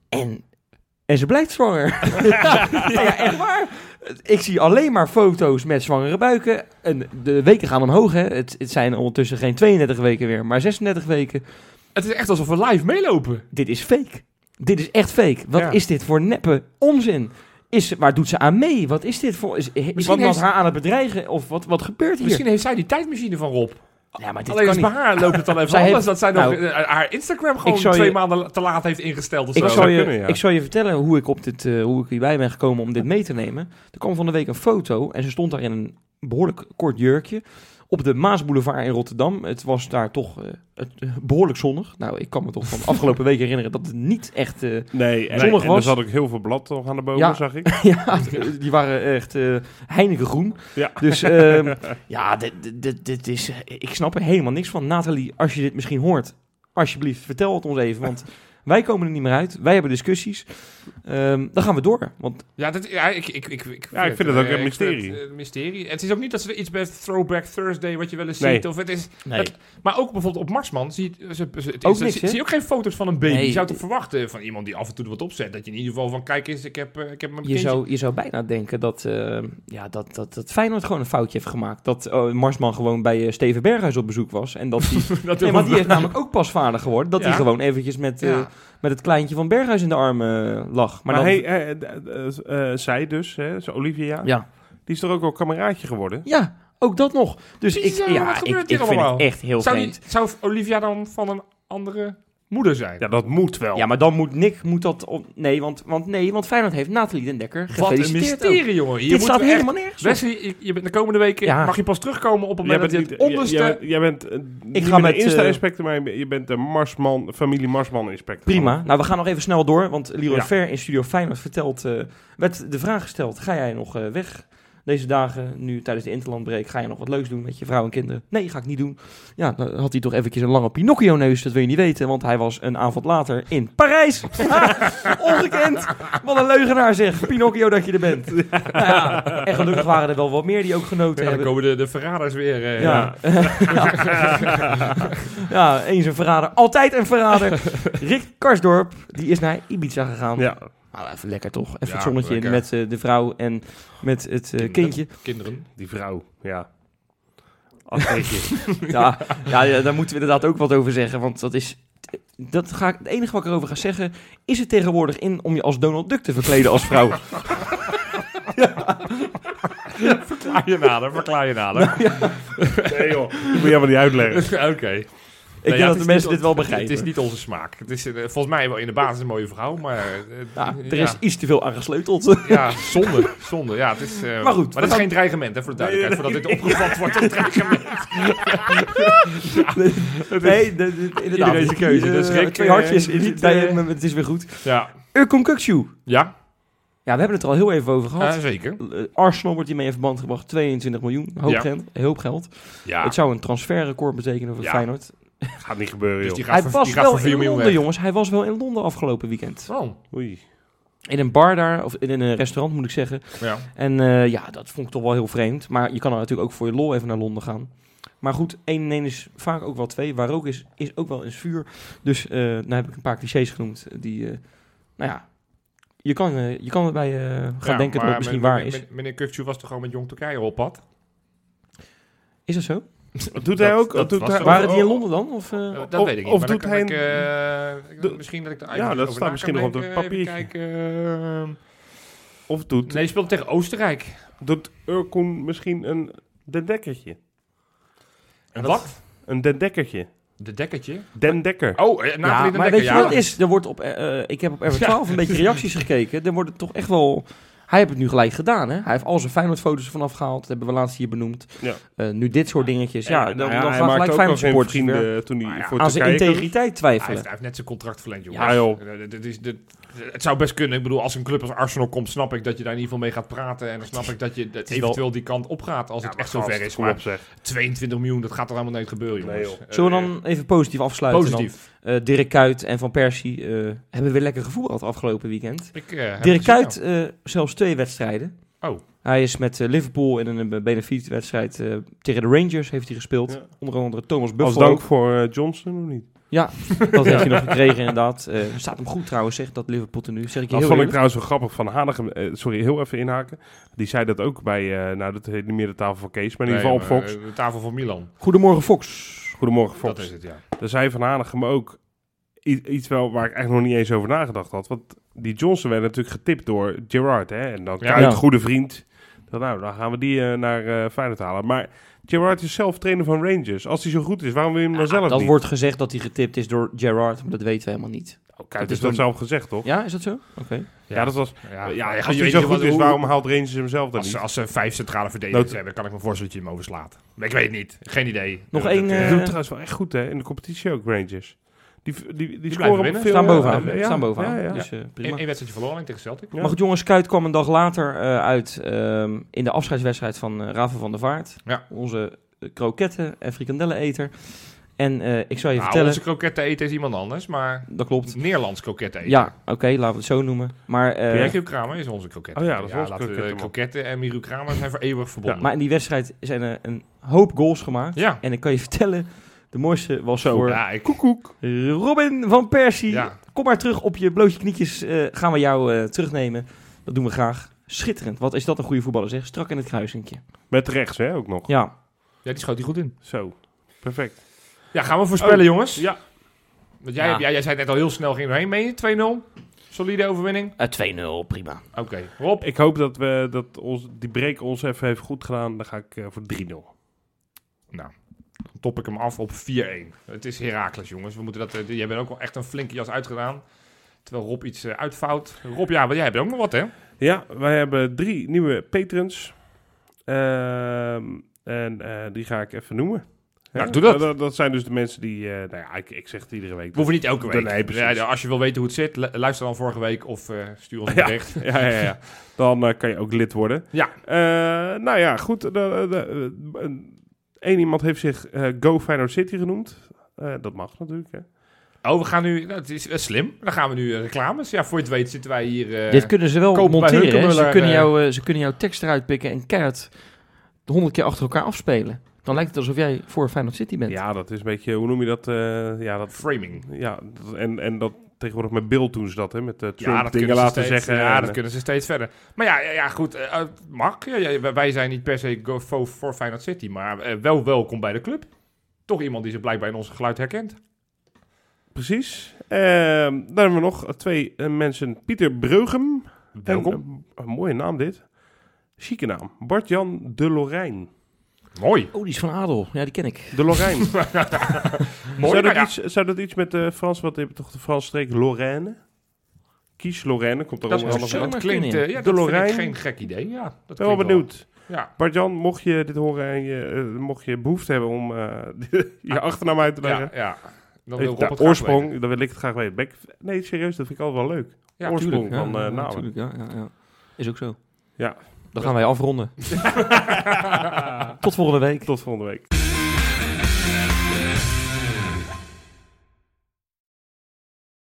En, en ze blijkt zwanger. ja, ja, echt waar. Ik zie alleen maar foto's met zwangere buiken. En de weken gaan omhoog, hè. Het, het zijn ondertussen geen 32 weken meer, maar 36 weken. Het is echt alsof we live meelopen. Dit is fake. Dit is echt fake. Wat Ja. is dit voor neppe onzin? Is, waar doet ze aan mee? Wat is dit voor... Is, is iemand heeft- haar aan het bedreigen? Of wat, wat gebeurt hier? Misschien heeft zij die tijdmachine van Rob. Ja, maar dit Alleen kan niet. bij haar loopt het dan even Zij anders. heeft- dat zij nog nou, eh, haar Instagram gewoon je- twee maanden te laat heeft ingesteld of Ik zo. zal, je, kunnen, ja. ik zal je vertellen hoe ik, op dit, eh, hoe ik hierbij ben gekomen om dit mee te nemen. Er kwam van de week een foto en ze stond daar in een behoorlijk kort jurkje op de Maasboulevard in Rotterdam. Het was daar toch eh, eh, behoorlijk zonnig. Nou, ik kan me toch van de afgelopen week herinneren dat het niet echt... eh, Nee, en, Zonnig en was. er zat ook heel veel blad aan de bomen, Ja. zag ik. ja, die waren echt eh Heineken groen. Ja. Dus ehm, ja, dit- dit, dit is... Ik snap er helemaal niks van. Nathalie, als je dit misschien hoort, alsjeblieft, vertel het ons even. Want wij komen er niet meer uit. Wij hebben discussies. Ehm, dan gaan we door. Want Ja, dat, ja ik, ik, ik, ik, Ja, ik vind het ook eh, een ik mysterie. het, eh, mysterie. Het is ook niet dat ze iets bij Throwback Thursday, wat je wel eens Nee. ziet. Of het is, nee, maar ook bijvoorbeeld op Marsman zie je, ze, ze, het Ook is, niks, zie, hè? zie je ook geen foto's van een baby. Nee. Je zou toch verwachten van iemand die af en toe er wat opzet. Dat je in ieder geval van, kijk eens, ik heb, eh, ik heb mijn je kindje. zou, je zou bijna denken dat, ehm, ja, dat, dat, dat Feyenoord gewoon een foutje heeft gemaakt. Dat eh, Marsman gewoon bij eh, Steven Berghuis op bezoek was. En dat die, dat nee, maar die is namelijk ook pas vader geworden. Dat Ja. hij gewoon eventjes met, eh, Ja. Met het kleintje van Berghuis in de armen eh, lag. Maar, dan, hey, eh, eh, eh, zij dus, hè, zo Olivia, ja. die is toch ook wel kameraadje geworden? Ja, ook dat nog. Dus ik, ja, wat ik, vind allemaal? het echt heel zou, vreemd. die, zou Olivia dan van een andere moeder zijn? Ja, dat moet wel. Ja, maar dan moet Nick moet dat op. Nee, want, want nee, want Feyenoord heeft Nathalie den Dekker wat een gefeliciteerd. ook. mysterie, jongen. Hier Dit staat helemaal nergens. Wesley, je, je bent de komende weken Ja. mag je pas terugkomen op Jij moment dat je het onderste... jij bent, eh, niet ga met, de Insta-inspector, eh, maar je bent de Marsman, familie Marsman-inspector. Prima. Nou, we gaan nog even snel door. Want Leroy Ja. Ver in Studio Feyenoord vertelt. eh, werd de vraag gesteld: ga jij nog eh, weg deze dagen? Nu tijdens de Interlandbreak. Ga je nog wat leuks doen met je vrouw en kinderen? Nee, ga ik niet doen. Ja, dan had hij toch eventjes een lange Pinocchio-neus. Dat wil je niet weten, want hij was een avond later in Parijs. Ongekend. Wat een leugenaar zeg. Pinocchio dat je er bent. Nou ja, en gelukkig waren er wel wat meer die ook genoten Ja, dan hebben. komen de, de verraders weer. eh, Ja. ja, eens een verrader, altijd een verrader. Rick Karsdorp, die is naar Ibiza gegaan. Ja, Nou, even lekker toch. Even Ja, het zonnetje lekker. met eh, de vrouw en met het eh, kindje. Kinderen. die vrouw, ja. Ja, ja, ja, daar moeten we inderdaad ook wat over zeggen. Want dat is... Dat ga ik, het enige wat ik erover ga zeggen... is het tegenwoordig in om je als Donald Duck te verkleden als vrouw. Verklaar je nader, verklaar je nader. nee joh, dat moet je helemaal niet uitleggen. Oké. Ik denk dat de mensen dit wel begrijpen. Het is niet onze smaak. Het is eh, volgens mij wel in de basis een mooie vrouw, maar... eh, Ja, er is iets te veel aan gesleuteld. Ja, zonde. Zonde, ja. Het is, eh, Maar goed, Maar dat is geen dreigement, hè, voor de duidelijkheid. Voordat dit opgevat wordt als dreigement. nee, de, de, inderdaad. Iedereen zijn keuze. Eh, Dus Rick, twee eh, hartjes. eh, het is weer goed. Ja. Urkon Kukcu. Ja, Ja, we hebben het er al heel even over gehad. ja, zeker. Eh, Arsenal wordt hiermee in verband gebracht. 22 miljoen. Hoop, Ja. geld, hoop geld. Ja, Het zou een transferrecord betekenen voor Ja. Feyenoord. Gaat niet gebeuren dus joh. die gaat, Hij voor, was die gaat wel voor 4 in miljoen Londen, weg. jongens. Hij was wel in Londen afgelopen weekend. Oh, Oei. In een bar daar, of in een restaurant moet ik zeggen. ja. En eh, ja, dat vond ik toch wel heel vreemd. Maar je kan er natuurlijk ook voor je lol even naar Londen gaan. Maar goed, 1 en 1 is vaak ook wel 2. Waar ook is, is ook wel eens vuur. Dus eh nou heb ik een paar clichés genoemd. Die, eh, nou ja, je kan, eh, je kan erbij eh, gaan Ja, denken dat maar het misschien men- waar men- is. men- Meneer Kukcu was toch gewoon met Jong Turkije op pad? Is dat zo? Doet hij ook? dat doet was hij, toch- Waren die in Londen dan? Of, eh? Eh, dat of- weet ik niet. of maar doet hij ik, eh, misschien dat ik er Ja, dat over staat na misschien kan nog op het denken. Even papiertje. kijken. eh, Of doet, nee, je speelde tegen Oostenrijk. doet Urkun misschien een dendekkertje? En wat? Een dendekkertje. De dekkertje. Den Dekker. Oh, eh, ja, de maar Dekker, weet je ja. wat het is? Er wordt op, eh, eh, ik heb op R12 een beetje reacties gekeken. Er worden toch echt wel Hij heeft het nu gelijk gedaan, hè? Hij heeft al zijn Feyenoord-foto's ervan afgehaald. Dat hebben we laatst hier benoemd. Ja. Eh, nu dit soort dingetjes. Ja, En, dan, nou dan gaan maakte gelijk Feyenoord geen supporters weer vrienden toen hij voor aan zijn integriteit Hij twijfelen. heeft, hij heeft net zijn contract verlengd, jongens. Ja, joh. Eh, dit is de, het zou best kunnen. Ik bedoel, als een club als Arsenal komt, snap ik dat je daar in ieder geval mee gaat praten. En dan snap ik dat je dat eventueel die kant op gaat als Ja, het echt zo ver is. Maar op zeg. 22 miljoen, dat gaat er helemaal nooit gebeuren, Nee, jongens. joh. Zullen we dan even positief afsluiten? positief? Dan? Eh, Dirk Kuyt en Van Persie eh, hebben weer lekker gevoetbald afgelopen weekend. Ik, eh, Dirk Kuyt eh, zelfs twee wedstrijden. Oh. Hij is met eh, Liverpool in een benefietwedstrijd eh tegen de Rangers heeft hij gespeeld. Ja. Onder andere Thomas Als Buffalo. dank voor eh, Johnson of niet? Ja, dat heeft hij nog gekregen inderdaad. Eh staat hem goed trouwens, zeg dat Liverpool tenue. Zeg ik je Dat heel vond ik trouwens wel grappig van Hanegem. eh, sorry, heel even inhaken. Die zei dat ook bij, eh, nou dat heet niet meer de tafel van Kees, maar in ieder geval op Fox. eh, de tafel van Milan. Goedemorgen Fox. Goedemorgen Dat Fox. is het, ja. Daar zei Van Hanegem ook iets wel waar ik eigenlijk nog niet eens over nagedacht had. Want die Johnson werd natuurlijk getipt door Gerard. Hè? En dan. Kuyt, Ja. goede vriend. Dan, nou, dan gaan we die eh, naar eh Feyenoord halen. Maar Gerard is zelf trainer van Rangers. Als hij zo goed is, waarom wil je hem dan zelf dat niet? wordt gezegd dat hij getipt is door Gerrard, maar dat weten we helemaal niet. Oh, dat Kuyt is heeft dat dan- zelf gezegd, toch? Ja, is dat zo? Oké. Ja, dat was... Ja, Ja, als je hij weet zo niet goed wat- is, hoe- waarom haalt Rangers hem zelf dan Als, niet? als ze vijf centrale verdedigers Nood- hebben, kan ik me voorstellen dat je hem overslaat. Maar ik weet het niet. Geen idee. Nog één, doen het trouwens wel echt goed, hè? In de competitie ook, Rangers. Die, die, die, scoren winnen. veel, Staan eh, bovenaan. ja, Staan bovenaan. Ja, ja. Dus eh, prima. Eén wedstrijdje verloren tegen Celtic. Ja. Maar goed, jongens, Kuit kwam een dag later eh, uit ehm, in de afscheidswedstrijd van Raven van der Vaart. Ja. Onze kroketten- en frikandellen-eter. En eh, ik zou je Nou, vertellen... onze kroketten eten is iemand anders, maar Dat klopt. Nederlands kroketten eten. Ja, oké, laten we het zo noemen. Maar, eh, Michiel Kramer is onze kroketten. Oh ja, dat is onze laten we- kroketten, en Michiel Kramer zijn voor eeuwig verbonden. maar in die wedstrijd zijn er een hoop goals gemaakt. ja. En ik kan je vertellen, de mooiste was Zo, voor Ja, ik, Koekoek. Robin van Persie. ja. Kom maar terug op je blootje knietjes. eh, gaan we jou eh, terugnemen. Dat doen we graag. Schitterend. Wat is dat een goede voetballer zeg. Strak in het kruisinkje. Met rechts, hè, ook nog. Ja. ja, die schoot hij goed in. Zo. Perfect. Ja, gaan we voorspellen, Oh, jongens? Ja. Want jij, Ja. jij, jij zei net al heel snel, ging erheen. Meen je 2-0? Solide overwinning? Eh, 2-0, prima. Oké. Rob? Ik hoop dat, we, dat ons, die break ons even heeft goed gedaan. Dan ga ik eh, voor 3-0. Nou, top ik hem af op 4-1. Het is Herakles, jongens. We moeten dat, eh, jij bent ook wel echt een flinke jas uitgedaan. Terwijl Rob iets eh, uitvouwt. Rob, ja, jij hebt ook nog wat, hè? Ja, wij hebben drie nieuwe patrons. Ehm, en eh, die ga ik even noemen. Nou, Hè? doe dat. dat. Dat zijn dus de mensen die... nou ja, ik, ik zeg het iedere week. We hoeven niet elke week. Nee, precies. Ja, ja, als je wil weten hoe het zit, lu- luister dan vorige week of stuur ons een Ja. bericht. ja, ja, ja. Dan kan je ook lid worden. Ja. Nou ja, goed. de- de- Eén iemand heeft zich eh, Go Feyenoord City genoemd. Eh, dat mag natuurlijk, hè. Oh, we gaan nu... Nou, het is eh, slim. Dan gaan we nu reclames. Ja, voor je het weet zitten wij hier... eh, Dit kunnen ze wel monteren. hè. Ze, kunnen jou, ze kunnen jouw tekst eruit pikken en keihard de honderd keer achter elkaar afspelen. Dan lijkt het alsof jij voor Feyenoord City bent. Ja, dat is een beetje... Hoe noem je dat? eh, ja, dat... Framing. Ja, dat- en, en dat tegenwoordig met beeld doen ze dat, hè. Met eh, Trump Ja, dat dingen kunnen ze laten steeds, zeggen. Ja, en, dat eh, kunnen ze steeds verder. Maar ja, ja, ja goed. eh, het mag. Ja, ja, wij- zijn niet per se go voor, voor Feyenoord City. Maar eh, wel welkom bij de club. Toch iemand die zich blijkbaar in ons geluid herkent. Precies. Ehm, dan hebben we nog twee eh, mensen. Pieter Breugem. Welkom. En, eh, een mooie naam dit. Chique naam. Bart-Jan de Lorijn. Mooi. Oh, die is van Adel. Ja, die ken ik. De Lorijn. Mooi. zou, nou dat ja. iets, zou dat iets met de Frans, wat heb je toch de Franse streek Lorraine? Kies Lorraine, komt er Dat, allemaal is van. zo- dat klinkt... eh, ja, De dat vind ik Lorijn. geen gek idee. Ja, dat Ik ben wel benieuwd. Ja. Bart-Jan, mocht je dit horen en je, eh, mocht je behoefte hebben om eh, je achternaam uit te leggen. Ja, ja. Dan wil Rob de het graag oorsprong, weten. dan wil ik het graag weten. Ik- nee, serieus, dat vind ik altijd wel leuk. Ja, oorsprong Tuurlijk, van ja, eh, ja, namen. tuurlijk, ja, ja, ja. Is ook zo. Ja. Dan gaan wij afronden. Tot volgende week. Tot volgende week.